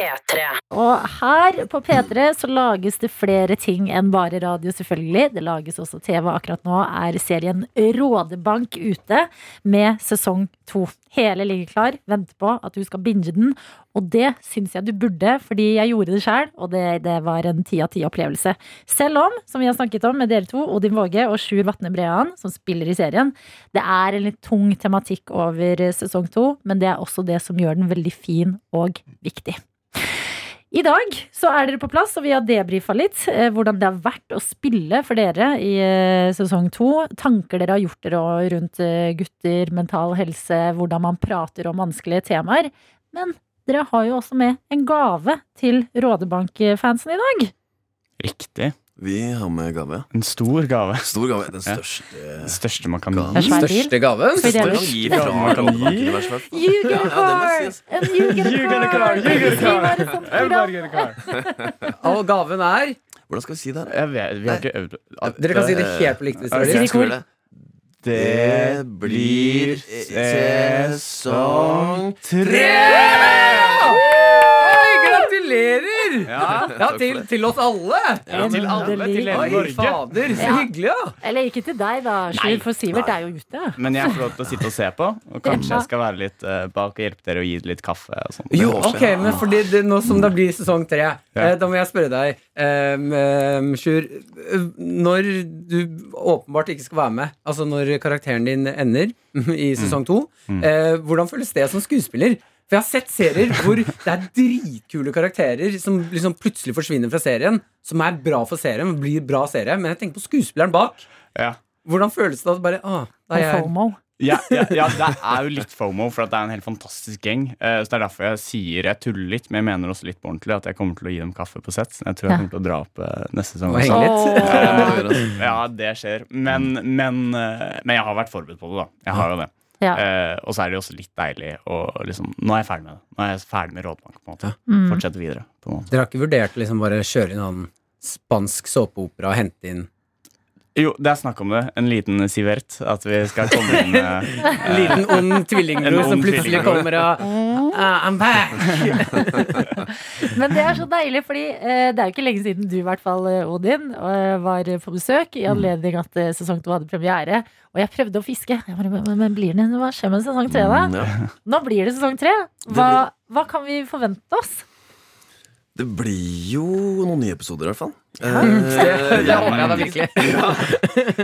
P3. Og her på P3 så lages det flere ting enn bare radio, selvfølgelig. Det lages også TV. Akkurat nå er serien Rådebank ute med sesong to. Hele ligger klar, venter på at du skal binge den. Og det syns jeg du burde, fordi jeg gjorde det sjøl, og det, det var en ti av ti opplevelse. Selv om, som vi har snakket om med dere to, Odin Våge og Sjur Vatne Brean, som spiller i serien, det er en litt tung tematikk over sesong to, men det er også det som gjør den veldig fin og viktig. I dag så er dere på plass, og vi har debrifa litt eh, hvordan det har vært å spille for dere i eh, sesong to. Tanker dere har gjort dere rundt eh, gutter, mental helse, hvordan man prater om vanskelige temaer. Men dere har jo også med en gave til Rådebank-fansen i dag. Riktig. Vi har med gave. En stor gave. Stor gave. Den største ja. største man kan gi. Største gaven? Største Man kan gi. være sånn program. Og gaven er Hvordan skal vi si det? Jeg vet, vi har ikke øvd Dere kan si det helt på likt hvis dere det blir sesong tre! Oi, gratulerer! Ja, Ja, til, til oss alle. ja, til alle. Til hele Oi, Norge. fader, så hyggelig, ja. Eller ikke til deg, da. Sjur, for Sivert er jo ute. Men jeg får lov til å sitte og se på, og kanskje jeg skal være litt uh, bak og hjelpe dere å gi litt kaffe. og sånt. Jo, ok, men fordi det, nå som det blir sesong tre, eh, da må jeg spørre deg, um, Sjur eh, Når du åpenbart ikke skal være med, altså når karakteren din ender i sesong to, eh, hvordan føles det som skuespiller? For jeg har sett serier hvor det er dritkule karakterer som liksom plutselig forsvinner fra serien, som er bra for serien, blir bra serie, men jeg tenker på skuespilleren bak. Ja. Hvordan føles det at bare Å, da er jeg FOMO. Ja, ja, ja, det er jo litt fomo, for at det er en helt fantastisk gjeng. Eh, Så Det er derfor jeg sier jeg tuller litt, men jeg mener også litt på ordentlig at jeg kommer til å gi dem kaffe på sett. Jeg tror jeg kommer til å dra opp eh, neste sesong. Det altså. Ja, det skjer. Men, men, men jeg har vært forberedt på det, da. Jeg har jo det. Ja. Eh, og så er det jo også litt deilig å liksom Nå er jeg ferdig med det. Nå er jeg ferdig med Rådbank. på en måte Mm. Fortsette videre. på en måte Dere har ikke vurdert liksom bare kjøre inn en spansk såpeopera og hente inn Jo, det er snakk om det. En liten sivert. At vi skal komme inn eh, En liten ond tvillingbror som plutselig kommer og ah, I'm back! Men det er så deilig, fordi eh, det er jo ikke lenge siden du, i hvert fall, eh, Odin, eh, var på besøk i anledning at eh, sesong to hadde premiere. Og jeg prøvde å fiske. Jeg bare, men, men blir det, Hva skjer med sesong tre, da? Mm. Nå blir det sesong tre. Hva, hva kan vi forvente oss? Det blir jo noen nye episoder, i hvert fall. Det, Eh, jeg da virkelig.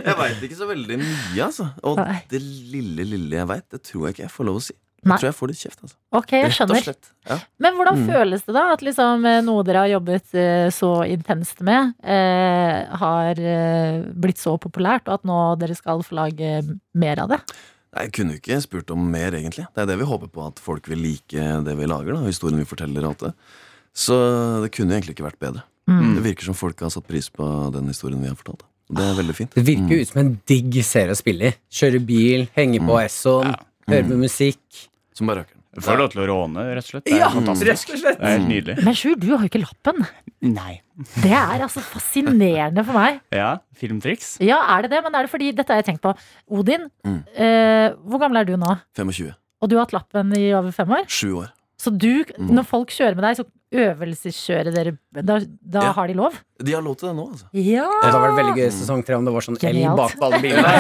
jeg veit ikke så veldig mye, altså. Og Nei. det lille, lille jeg veit, det tror jeg ikke jeg får lov å si. Nei. Jeg tror jeg får litt kjeft, altså. Ok, jeg skjønner. Ja. Men hvordan Mm. føles det da at liksom eh, noe dere har jobbet eh, så intenst med, eh, har eh, blitt så populært, og at nå dere skal få lage mer av det? Jeg kunne jo ikke spurt om mer, egentlig. Det er det vi håper på, at folk vil like det vi lager. da, Historien vi forteller og alt det. Så det kunne egentlig ikke vært bedre. Mm. Det virker som folk har satt pris på den historien vi har fortalt. Det er veldig fint. Det virker jo ut som en digg serie å spille i. Kjøre bil, henge på Esson, Ja. høre på musikk. Som bare røkker. Får lov til å råne, rett og slett. Det er Ja, fantastisk. rett og slett. Det er nydelig. Men Sjur, du har jo ikke lappen. Nei. Det er altså fascinerende for meg. Ja, filmtriks. Ja, er det det? Men er det fordi Dette har jeg tenkt på. Odin, Mm. eh, hvor gammel er du nå? 25. Og du har hatt lappen i over fem år? Sju år. Så du, Mm. når folk kjører med deg, så øvelseskjører dere Da, da Ja. har de lov? De har lov til det nå, altså. Ja! Det hadde vært veldig gøy i sesong tre om det var sånn elg Genialt. bak på alle bilene.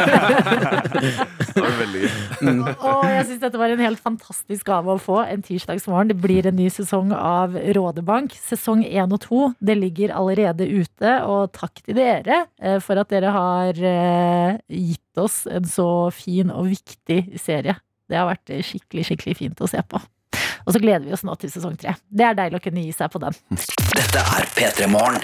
Det var veldig gøy. Og jeg syns dette var en helt fantastisk gave å få en tirsdagsmorgen. Det blir en ny sesong av Rådebank. Sesong én og to det ligger allerede ute. Og takk til dere eh, for at dere har eh, gitt oss en så fin og viktig serie. Det har vært skikkelig, skikkelig fint å se på. Og så gleder vi oss nå til sesong tre. Det er deilig å kunne gi seg på den. Dette er P3 Morgen.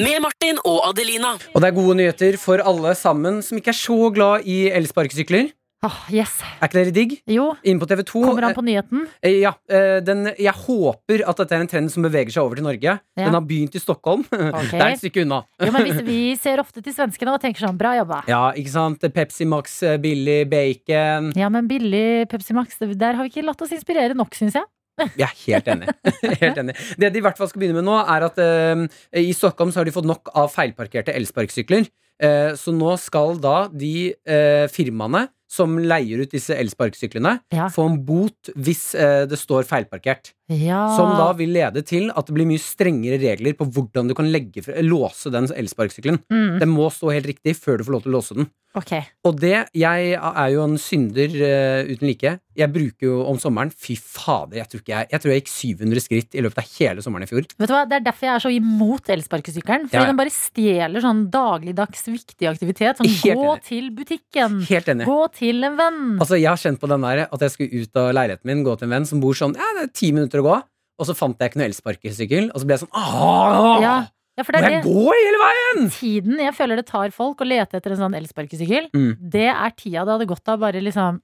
Med Martin og Adelina. Og det er gode nyheter for alle sammen som ikke er så glad i elsparkesykler. Åh, yes. Er ikke dere digg? Jo, Inn på TV 2. kommer han på nyheten? Ja, eh, den, jeg håper at dette er en trend som beveger seg over til Norge. Den har begynt i Stockholm. Det er et stykke unna. Jo, men hvis vi ser ofte til svenskene og tenker sånn, bra jobba. Ja, ikke sant? Pepsi Max, eh, billig bacon. Ja, men billig Pepsi Max, der har vi ikke latt oss inspirere nok, syns jeg. Jeg er helt enig. helt enig. Det de i hvert fall skal begynne med nå, er at eh, i Stockholm så har de fått nok av feilparkerte elsparkesykler. Eh, så nå skal da de eh, firmaene som leier ut disse elsparkesyklene, Ja. få en bot hvis eh, det står feilparkert. Ja. Som da vil lede til at det blir mye strengere regler på hvordan du kan legge låse den elsparkesykkelen. mm, Den må stå helt riktig før du får lov til å låse den. Okay. Og det, jeg er jo en synder uh, uten like. Jeg bruker jo om sommeren Fy fader, jeg tror, ikke jeg, jeg tror jeg gikk 700 skritt i løpet av hele sommeren i fjor. Vet du hva, Det er derfor jeg er så imot elsparkesykkelen. Fordi Ja, ja. den bare stjeler sånn dagligdags viktig aktivitet. Sånn Helt gå enig. til butikken. Helt enig. Gå til en venn. Altså, jeg har kjent på den der at jeg skulle ut av leiligheten min, gå til en venn som bor sånn Ja, det er ti minutter å gå. Og så fant jeg ikke noe elsparkesykkel, og så ble jeg sånn Åh! Ja, ja, Må er jeg det. gå hele veien?! Tiden jeg føler det tar folk å lete etter en sånn elsparkesykkel, Mm. det er tida det hadde gått av bare liksom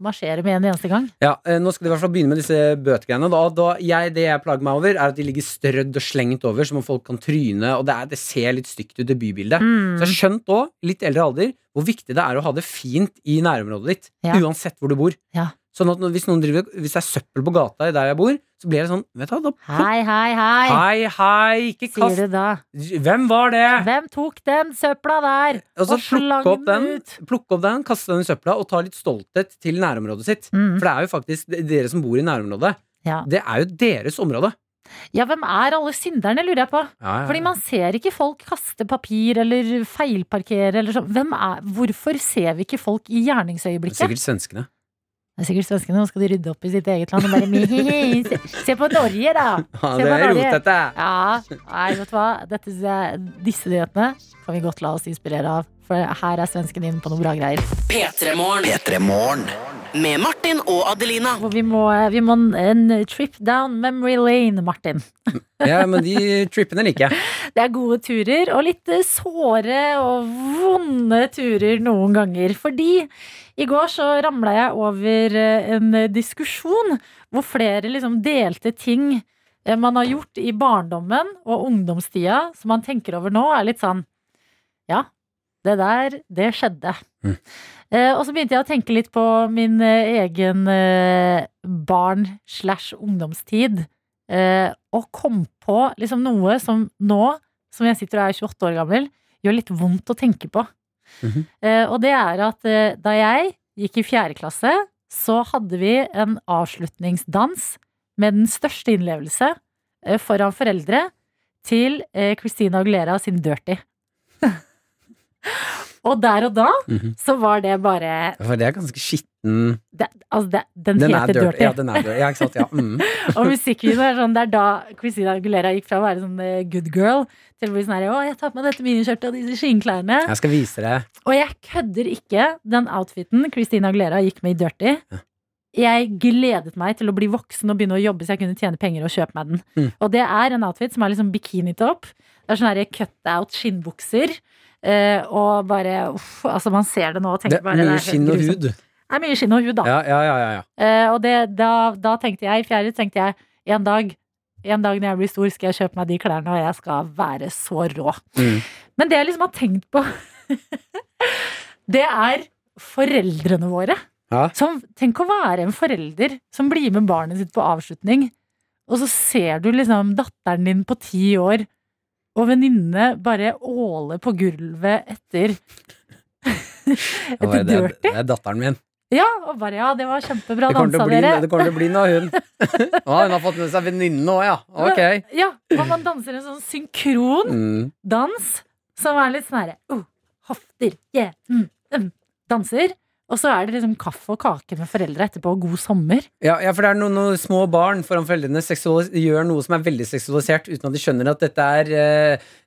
marsjere med en eneste gang. Ja, eh, Nå skal de i hvert fall begynne med disse bøtegreiene. Da, da, jeg, det jeg plager meg over, er at de ligger strødd og slengt over, som om folk kan tryne. Og det, er, det ser litt stygt ut i bybildet. Mm. Så jeg har skjønt òg, litt eldre alder, hvor viktig det er å ha det fint i nærområdet ditt. Ja. Uansett hvor du bor. Ja. Sånn at hvis, noen driver, hvis det er søppel på gata der jeg bor, så blir det sånn Vet du da Hei, hei, hei, Hei, hei, ikke sier du da. Hvem var det? Hvem tok den søpla der? Og så slang plukke opp den, ut? plukke opp den, kaste den i søpla og ta litt stolthet til nærområdet sitt. Mm. For det er jo faktisk dere som bor i nærområdet. Ja. Det er jo deres område. ja, hvem er alle synderne, lurer jeg på. Ja, ja, Fordi man ser ikke folk kaste papir eller feilparkere eller sånn. Hvem er, hvorfor ser vi ikke folk i er gjerningsøyeblikket? Sikkert svenskene. Det er sikkert svenskene, nå skal de rydde opp i sitt eget land og bare «Mihihi, se, se på Norge, da! Ja, det er Norge. rotete. Ja, nei, vet du hva? Dette, disse nyhetene kan vi godt la oss inspirere av. For her er svensken inne på noe bra greier. P3 Morgen. P3 Morgen. Med Martin og Adelina. Og vi må, vi må en trip down memory lane, Martin. Ja, men de trippene liker jeg. Det er gode turer, og litt såre og vonde turer noen ganger. Fordi i går så ramla jeg over eh, en diskusjon hvor flere liksom delte ting eh, man har gjort i barndommen og ungdomstida som man tenker over nå, er litt sånn Ja, det der, det skjedde. Mm. Eh, og så begynte jeg å tenke litt på min egen eh, barn slash ungdomstid. Eh, og kom på liksom noe som nå som jeg sitter og er 28 år gammel, gjør litt vondt å tenke på. Mhm. Eh, og det er at eh, da jeg gikk i fjerde klasse, så hadde vi en avslutningsdans med den største innlevelse eh, foran foreldre til eh, Christina Aguilera sin Dirty. og der og da Mhm. så var det bare For det er ganske skitten det, Altså, det, den, Den er heter dirty. Dirty. Ja, den er dirty. Ja, sant. Ja. Mm. Og musikkvideoen er sånn, det er da Christina Aguilera gikk fra å være sånn eh, good girl til å bli sånn her Å, jeg tar på meg dette miniskjørtet og disse skinnklærne. Jeg skal vise deg. Og jeg kødder ikke den outfiten Christina Aguilera gikk med i Dirty. Jeg gledet meg til å bli voksen og begynne å jobbe så jeg kunne tjene penger og kjøpe meg den. Mm. Og det er en outfit som er liksom bikinitopp. Det er sånne her cut-out skinnbukser. eh, og bare uff, altså Man ser det nå og tenker er bare det er mye skinn og hud. Er mye skinn og hud, da. Ja, ja, ja, ja, ja. Eh, og det, da, da tenkte jeg, i fjerde tenkte jeg en dag, en dag når jeg blir stor, skal jeg kjøpe meg de klærne, og jeg skal være så rå. Mm. Men det jeg liksom har tenkt på, det er foreldrene våre. Ja. Som, tenk å være en forelder som blir med barnet sitt på avslutning, og så ser du liksom datteren din på ti år og venninne bare åle på gulvet etter Det, var- det, det er datteren min. Ja, og bare ja, det var kjempebra Det kommer, til dansa dere. det kommer til å bli noe, hun. Å, hun har fått med seg venninnen òg, ja. Ok. Ja, og man danser en sånn synkron Mm. dans som er litt sånn herre oh, Hofter, yeah, mm, mm, danser. Og så er det liksom kaffe og kake med foreldre etterpå, og god sommer. Ja, ja, for det er noen, noen små barn foran foreldrene gjør noe som er veldig seksualisert, uten at de skjønner at dette er,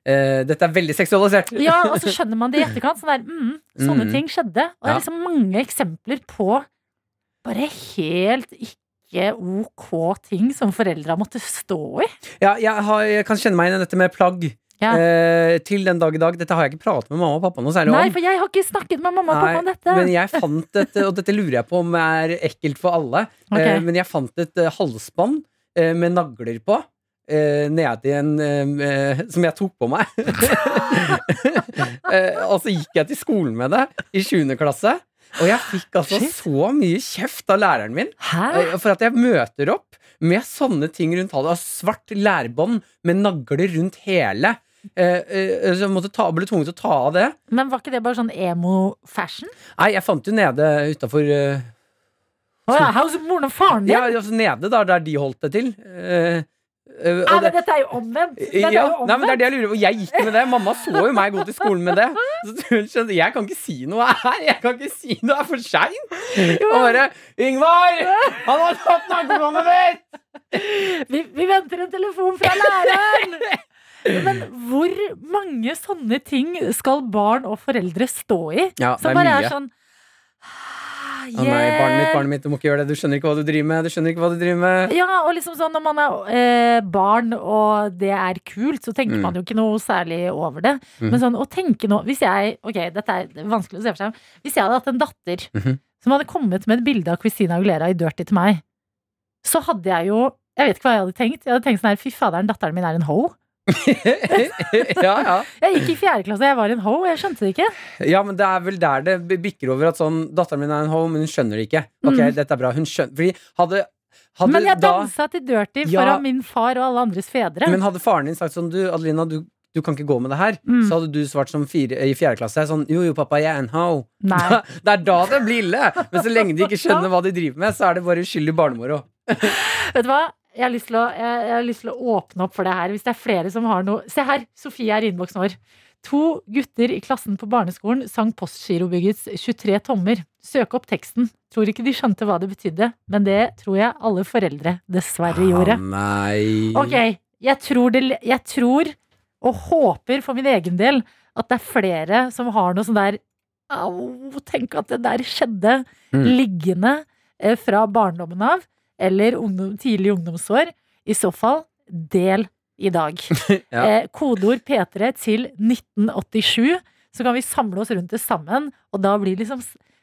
uh, dette er veldig seksualisert. Ja, og så skjønner man det i etterkant. Sånn der, mm, sånne Mm. ting skjedde. Og det er liksom mange eksempler på bare helt ikke ok ting som foreldra måtte stå i. Ja, jeg, har, jeg kan kjenne meg igjen i dette med plagg. Ja. Eh, til den dag i dag. Dette har jeg ikke pratet med mamma og pappa noe særlig om. Nei, for jeg har ikke snakket med mamma og pappa om dette. men jeg fant dette, og dette lurer jeg på om er ekkelt for alle. okay. Eh, men jeg fant et eh, halsbånd eh, med nagler på. Uh, nedi en uh, eh, Som jeg tok på meg. Eh, og så gikk jeg til skolen med det i 7. klasse. Og jeg fikk altså Shit. så mye kjeft av læreren min Hæ? eh, for at jeg møter opp med sånne ting rundt. Altså svart lærbånd med nagler rundt hele. Eh, eh, så jeg måtte ta, ble tvunget til å ta av det. Men var ikke det bare sånn emo-fashion? Nei, jeg fant jo nede utafor uh, Å ja, hos moren og faren din? Ja, altså nede da, der de holdt det til. Eh, eh, og Nei, det- men dette er jo omvendt! Dette er ja, jo nei, men det er omvendt. det jeg lurer på. Jeg gikk med det. Mamma så jo meg gå til skolen med det. Så hun skjønte, Jeg kan ikke si noe her. Jeg kan ikke si noe. Det er for seint. Og bare 'Yngvar! Han har tatt naglebåndet mitt!' Vi, vi venter en telefon fra læreren! Men hvor mange sånne ting skal barn og foreldre stå i? Ja, det Som er bare mye. er sånn Å nei, barnet mitt, barnet mitt, du må ikke gjøre det. Du skjønner ikke hva du driver med. Du skjønner ikke hva du driver med. Ja, og liksom sånn når man er eh, barn og det er kult, så tenker Mm. man jo ikke noe særlig over det. Mm. Men sånn å tenke nå Hvis jeg Ok, dette er vanskelig å se for seg. Hvis jeg hadde hatt en datter Mhm. som hadde kommet med et bilde av Christina Aguilera i Dirty til meg, så hadde jeg jo Jeg vet ikke hva jeg hadde tenkt. Jeg hadde tenkt sånn her Fy faderen, datteren min er en ho. ja, ja. Jeg gikk i fjerde klasse, jeg var en ho. Jeg skjønte det ikke. ja, men det er vel der det bikker over at sånn Datteren min er en ho, men hun skjønner det ikke. Ok, Mm. dette er bra. Hun skjønner Fordi hadde, hadde Men jeg da dansa til Dirty Ja. foran min far og alle andres fedre. Men hadde faren din sagt sånn Du, Adelina, du, du kan ikke gå med det her. Mm. Så hadde du svart som fire, i fjerde klasse sånn Jo, jo, pappa, jeg er en ho. Det er da det blir ille! Men så lenge de ikke skjønner hva de driver med, så er det bare uskyldig barnemoro. Vet du hva? Jeg har, å, jeg, jeg har lyst til å åpne opp for det her. Hvis det er flere som har noe Se her! Sofie er i innboksen vår. To gutter i klassen på barneskolen sang Postgirobyggets 23 tommer. Søk opp teksten. Tror ikke de skjønte hva det betydde, men det tror jeg alle foreldre dessverre gjorde. nei. Ok, jeg tror, det, jeg tror og håper for min egen del at det er flere som har noe sånn der Au, tenk at det der skjedde Mm. liggende eh, fra barndommen av, eller ungdom, tidlig ungdomsår. I så fall, del i dag. Ja. eh, kodeord P3 til 1987, så kan vi samle oss rundt det sammen, og da blir liksom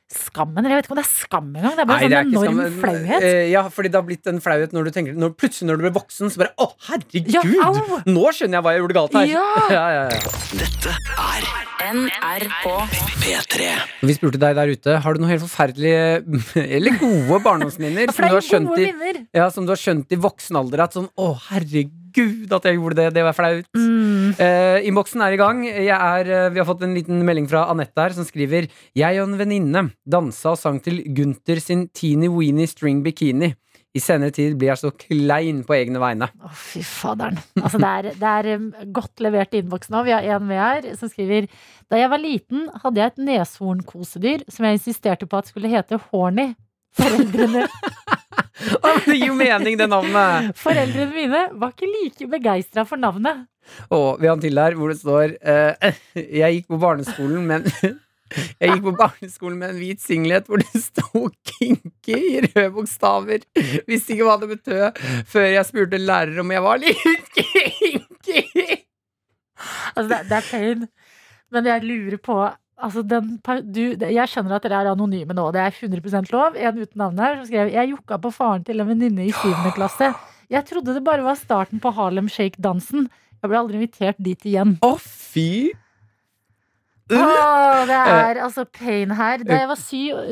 skammen Eller jeg vet ikke om det er skam engang, det er bare Nei, det er sånn enorm skam. flauhet. Eh, ja, fordi det har blitt en flauhet når du tenker når, Plutselig når du blir voksen, så bare Å, herregud! Ja, au! Nå skjønner jeg hva jeg gjorde galt her. Ja! ja, ja, ja. Dette er NRK P3. Vi spurte deg der ute Har du noen helt forferdelige eller gode barndomsminner som, du har skjønt i, ja, som du har skjønt i voksen alder at sånn Å, herregud, gud at jeg gjorde det. Det var flaut. Mm. Uh, Innboksen er i gang. Er, uh, vi har fått en liten melding fra Anette her, som skriver Jeg og en venninne dansa og sang til Gunther sin Teeny Weeny String Bikini. I senere tid blir jeg så klein på egne vegne. Å, fy faderen. Altså, det er, det er um, godt levert i innboksen nå. Vi har en med her som skriver Da jeg var liten, hadde jeg et neshornkosedyr som jeg insisterte på at skulle hete Horny. Foreldrene, Å, Det gir jo mening, det navnet! foreldrene mine var ikke like begeistra for navnet. Å, vi har en til her hvor det står uh, Jeg gikk på barneskolen men jeg gikk på barneskolen med en hvit singlet hvor det sto 'kinky' i røde bokstaver. Visste ikke hva det betød før jeg spurte lærer om jeg var litt kinky. Altså, det, det er pain. Men jeg lurer på Altså, den, du, jeg skjønner at dere er anonyme nå, det er 100% lov. En uten navn her som skrev Jeg jokka på faren til en venninne i 7. klasse. Jeg trodde det bare var starten på Harlem Shake-dansen. Jeg ble aldri invitert dit igjen. Å, fy! Åh, det er altså pain her. Da jeg var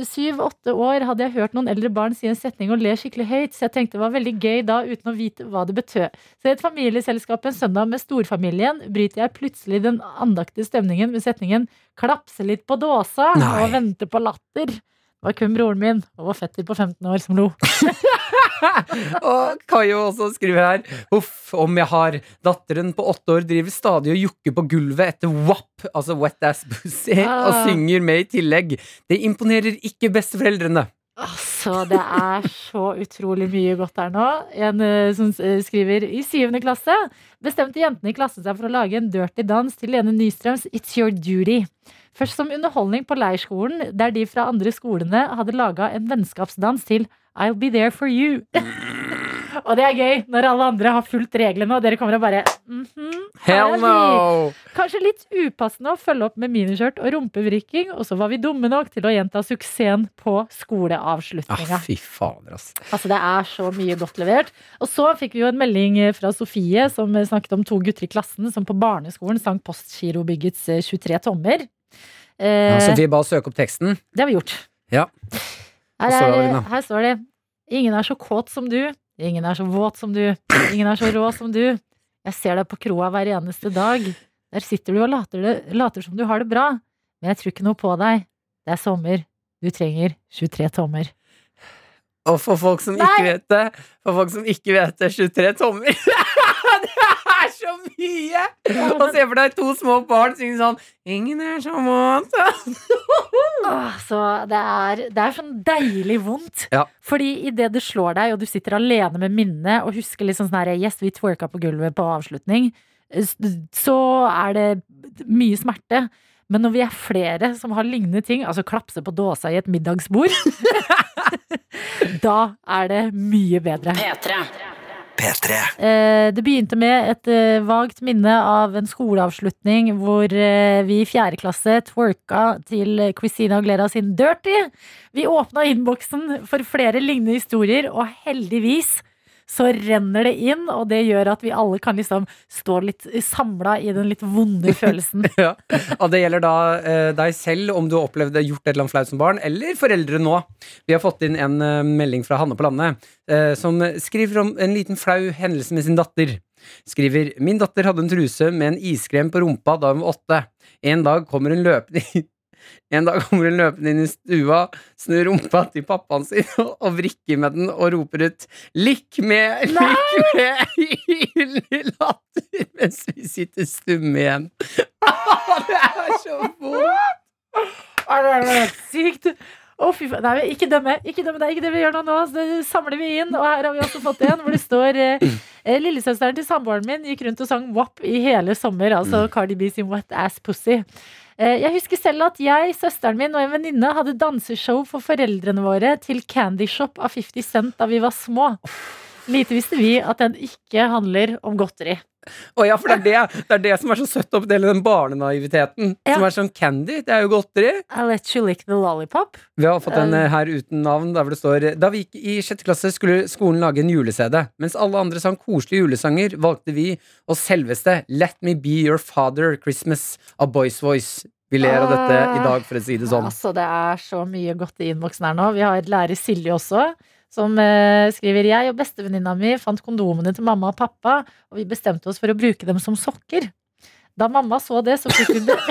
syv-åtte år, hadde jeg hørt noen eldre barn si en setning og le skikkelig høyt, så jeg tenkte det var veldig gøy da, uten å vite hva det betød. Så i et familieselskap en søndag med storfamilien bryter jeg plutselig den andaktige stemningen med setningen 'klapse litt på dåsa' Nei. og vente på latter. Det var kun broren min og vår fetter på 15 år som lo. Og Kayo også skriver her Uff, om jeg har Datteren på åtte år driver stadig og jukker på gulvet etter WAP, altså Wet Ass Pussy, og Ah. synger med i tillegg. Det imponerer ikke besteforeldrene. Altså, det er så utrolig mye godt her nå. En eh, som eh, skriver i syvende klasse bestemte jentene i klassen seg for å lage en dirty dans til Lene Nystrøms It's Your Duty. Først som underholdning på leirskolen, der de fra andre skolene hadde laga en vennskapsdans til I'll Be There For You. og det er gøy når alle andre har fulgt reglene, og dere kommer og bare mm er Hell no! Kanskje litt upassende å følge opp med miniskjørt og rumpevrikking, og så var vi dumme nok til å gjenta suksessen på skoleavslutninga. Ah, fy fader, ass. Altså, det er så mye godt levert. Og så fikk vi jo en melding fra Sofie som snakket om to gutter i klassen som på barneskolen sang Postgirobyggets eh, 23 tommer. Eh, Ja, Sofie ba oss søke opp teksten. det har vi gjort. Ja. Her, er, er her står det Ingen er så kåt som du. Ingen er så våt som du. Ingen er så rå som du. Jeg ser deg på kroa hver eneste dag. Der sitter du og later, det, later som du har det bra. Men jeg tror ikke noe på deg. Det er sommer. Du trenger 23 tommer. Og for folk som Nei. ikke vet det, for folk som ikke vet det, 23 tommer. så mye! Og se for deg to små barn synge sånn Ingen er så oss'. Åh, så det er, det er sånn deilig vondt. Ja. Fordi idet det slår deg, og du sitter alene med minnet og husker liksom sånn her Yes, vi twerka på gulvet på avslutning. Så er det mye smerte. Men når vi er flere som har lignende ting, altså klapse på dåsa i et middagsbord, da er det mye bedre. P3. P3. Eh, det begynte med et eh, vagt minne av en skoleavslutning hvor eh, vi i fjerde klasse twerka til Christina Aglera sin Dirty. Vi åpna innboksen for flere lignende historier, og heldigvis så renner det inn, og det gjør at vi alle kan liksom stå litt samla i den litt vonde følelsen. Ja. Og det gjelder da eh, deg selv, om du har opplevd det, gjort et eller annet flaut som barn, eller foreldre nå. Vi har fått inn en eh, melding fra Hanne på landet, eh, som skriver om en liten flau hendelse med sin datter. Skriver Min datter hadde en truse med en iskrem på rumpa da hun var åtte. En dag kommer hun løpende en dag kommer hun løpende inn i stua, snur rumpa til pappaen sin og, vrikker med den og roper ut 'Likk med, likk med' i latter mens vi sitter stumme igjen. det er så vondt! Det er helt sykt. Å, fy faen. Nei, ikke dømme. Ikke dømme er Ikke det vi gjør nå. nå. Så det samler vi inn. Og her har vi også fått en hvor det står eh, eh, Lillesøsteren til samboeren min gikk rundt og sang WAP i hele sommer. Altså Cardi B sin Wet Ass Pussy. Eh, jeg husker selv at jeg, søsteren min og en venninne hadde danseshow for foreldrene våre til Candy Shop av 50 Cent da vi var små. Lite visste vi at den ikke handler om godteri. Å ja, for det er det, det er det som er så søtt oppi hele den barnenaiviteten. Ja. Som er sånn candy. Det er jo godteri. I'll let you lick the lollipop. Vi har fått en eh, her uten navn, der hvor det står Da vi gikk i sjette klasse, skulle skolen lage en jule-CD. Mens alle andre sang koselige julesanger, valgte vi oss selveste Let Me Be Your Father Christmas av Boys Voice. Vi ler av dette i dag, for å si det sånn. Altså, det er så mye godt i innboksen her nå. Vi har lærer Silje også, som eh, skriver Jeg og bestevenninna mi fant kondomene til mamma og pappa, og vi bestemte oss for å bruke dem som sokker. Da mamma så det, så fikk vi det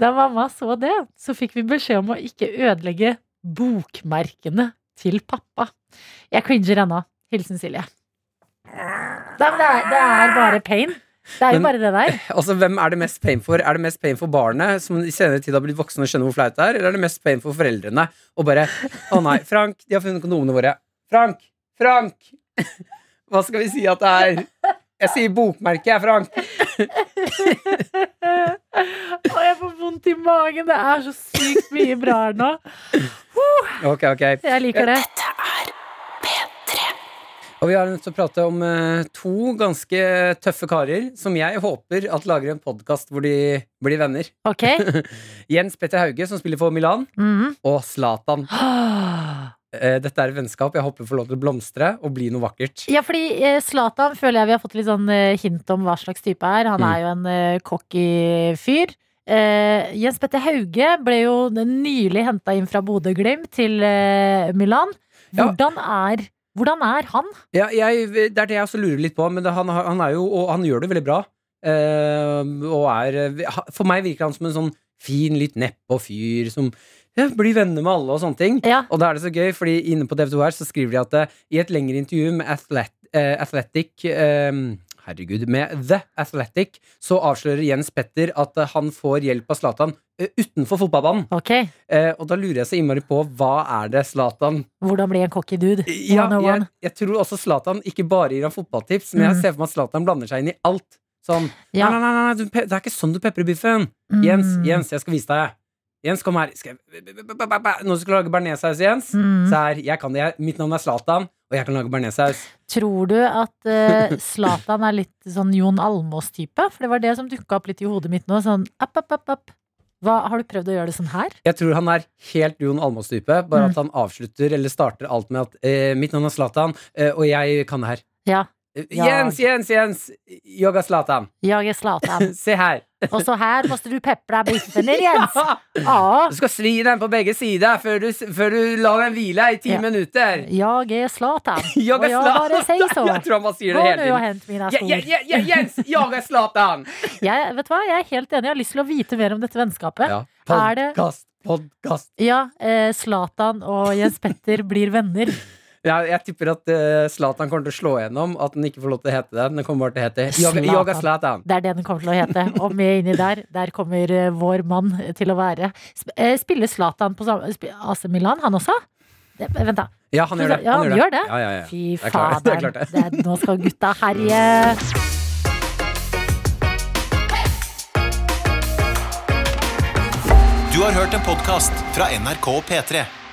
Da mamma så det, så fikk vi beskjed om å ikke ødelegge bokmerkene til pappa. Jeg cringer ennå. Hilsen Silje. Det, er, det er bare pain. Det er jo Men- bare det der. Altså, Hvem er det mest pain for? Er det mest pain for barnet, som i senere tid har blitt voksen og skjønner hvor flaut det er, eller er det mest pain for foreldrene? Og bare Å nei, Frank, de har funnet kondomene våre. Frank! Frank! Hva skal vi si at det er? Jeg sier bokmerke, jeg, Frank. Å, jeg får vondt i magen. Det er så sykt mye bra her nå. Ok, ok. Jeg liker det. Og vi har nødt til å prate om eh, to ganske tøffe karer som jeg håper at lager en podkast hvor de blir venner. Ok. Jens Petter Hauge, som spiller for Milan, Mhm. og Zlatan. Eh, dette er et vennskap jeg håper får lov til å blomstre og bli noe vakkert. Ja, fordi eh, Zlatan føler jeg vi har fått litt sånn hint om hva slags type er. Han Mm. er jo en cocky fyr. Uh, Jens Petter Hauge ble jo nylig henta inn fra Bodø-Glimt til uh, Milan. Ja. Hvordan er, hvordan er han? Ja, jeg, det er det jeg også lurer litt på, men det, han, han er jo Og han gjør det veldig bra. Eh, og er For meg virker han som en sånn fin, litt nedpå fyr som ja, blir venner med alle og sånne ting. Ja. Og da er det så gøy, fordi inne på TV2 her så skriver de at eh, i et lengre intervju med Athlet, eh, Athletic eh, Herregud, med The Athletic så avslører Jens Petter at eh, han får hjelp av Zlatan eh, utenfor fotballbanen. Ok, Eh, og da lurer jeg så innmari på hva er det Zlatan Hvordan bli en cocky dude? ja, 101. jeg, jeg tror også Zlatan ikke bare gir han fotballtips, men jeg Mm. ser for meg at Zlatan blander seg inn i alt. Sånn Ja. Nei, nei, nei, nei det er ikke sånn du peprer biffen. Mm. Jens, Jens, jeg skal vise deg. Jens, kom her. Skal jeg, nå skal du lage bearnéssaus, Jens. Mm. Se her, jeg kan det. Mitt navn er Zlatan, og jeg kan lage bearnéssaus. Tror du at Zlatan uh, er litt sånn Jon Almås-type? For det var det som dukka opp litt i hodet mitt nå. Sånn app, app, app, app. Hva, har du prøvd å gjøre det sånn her? Jeg tror han er helt Jon Almås-type. bare Mm. at han avslutter eller starter alt med at eh, mitt navn er Zlatan, eh, og jeg kan det her. Ja. Eh, Jens, Jens, Jens! Yoga er Zlatan. Är Zlatan. Se her. Och så her måtte du peppra biffen din, Jens. Ja! Ja, Du skal svi den på begge sider før du, før du lar den hvile i ti Ja. minutter. Jeg er Zlatan. og jeg bare sier så. Jeg tror han sier det Gå hele nu och tiden. hämt mina Ja, skor. ja, ja, ja, Jens, jeg er Zlatan! Jeg, vet du hva? jeg er helt enig. Jeg har lyst til å vite mer om dette vennskapet. Ja, Er det- Podkast, podkast. Ja, eh, og Jens Petter blir venner. Ja, jeg tipper at Zlatan uh, kommer til å slå gjennom, at den ikke får lov til å hete det. Den kommer bare til å hete Yoga, Zlatan. er Zlatan. Det er det den kommer til å hete. Og med inni der, der kommer uh, vår mann til å være. Sp eh, spiller Zlatan på samme sp- AC Milan, han også? Det, vent, da. Ja, han gjør det. Ja, Han gjør det. Ja, ja, ja. Fy Det er klart- det er klart faderen. det. Det er- Nå skal gutta herje. Du har hørt en podkast fra NRK P3.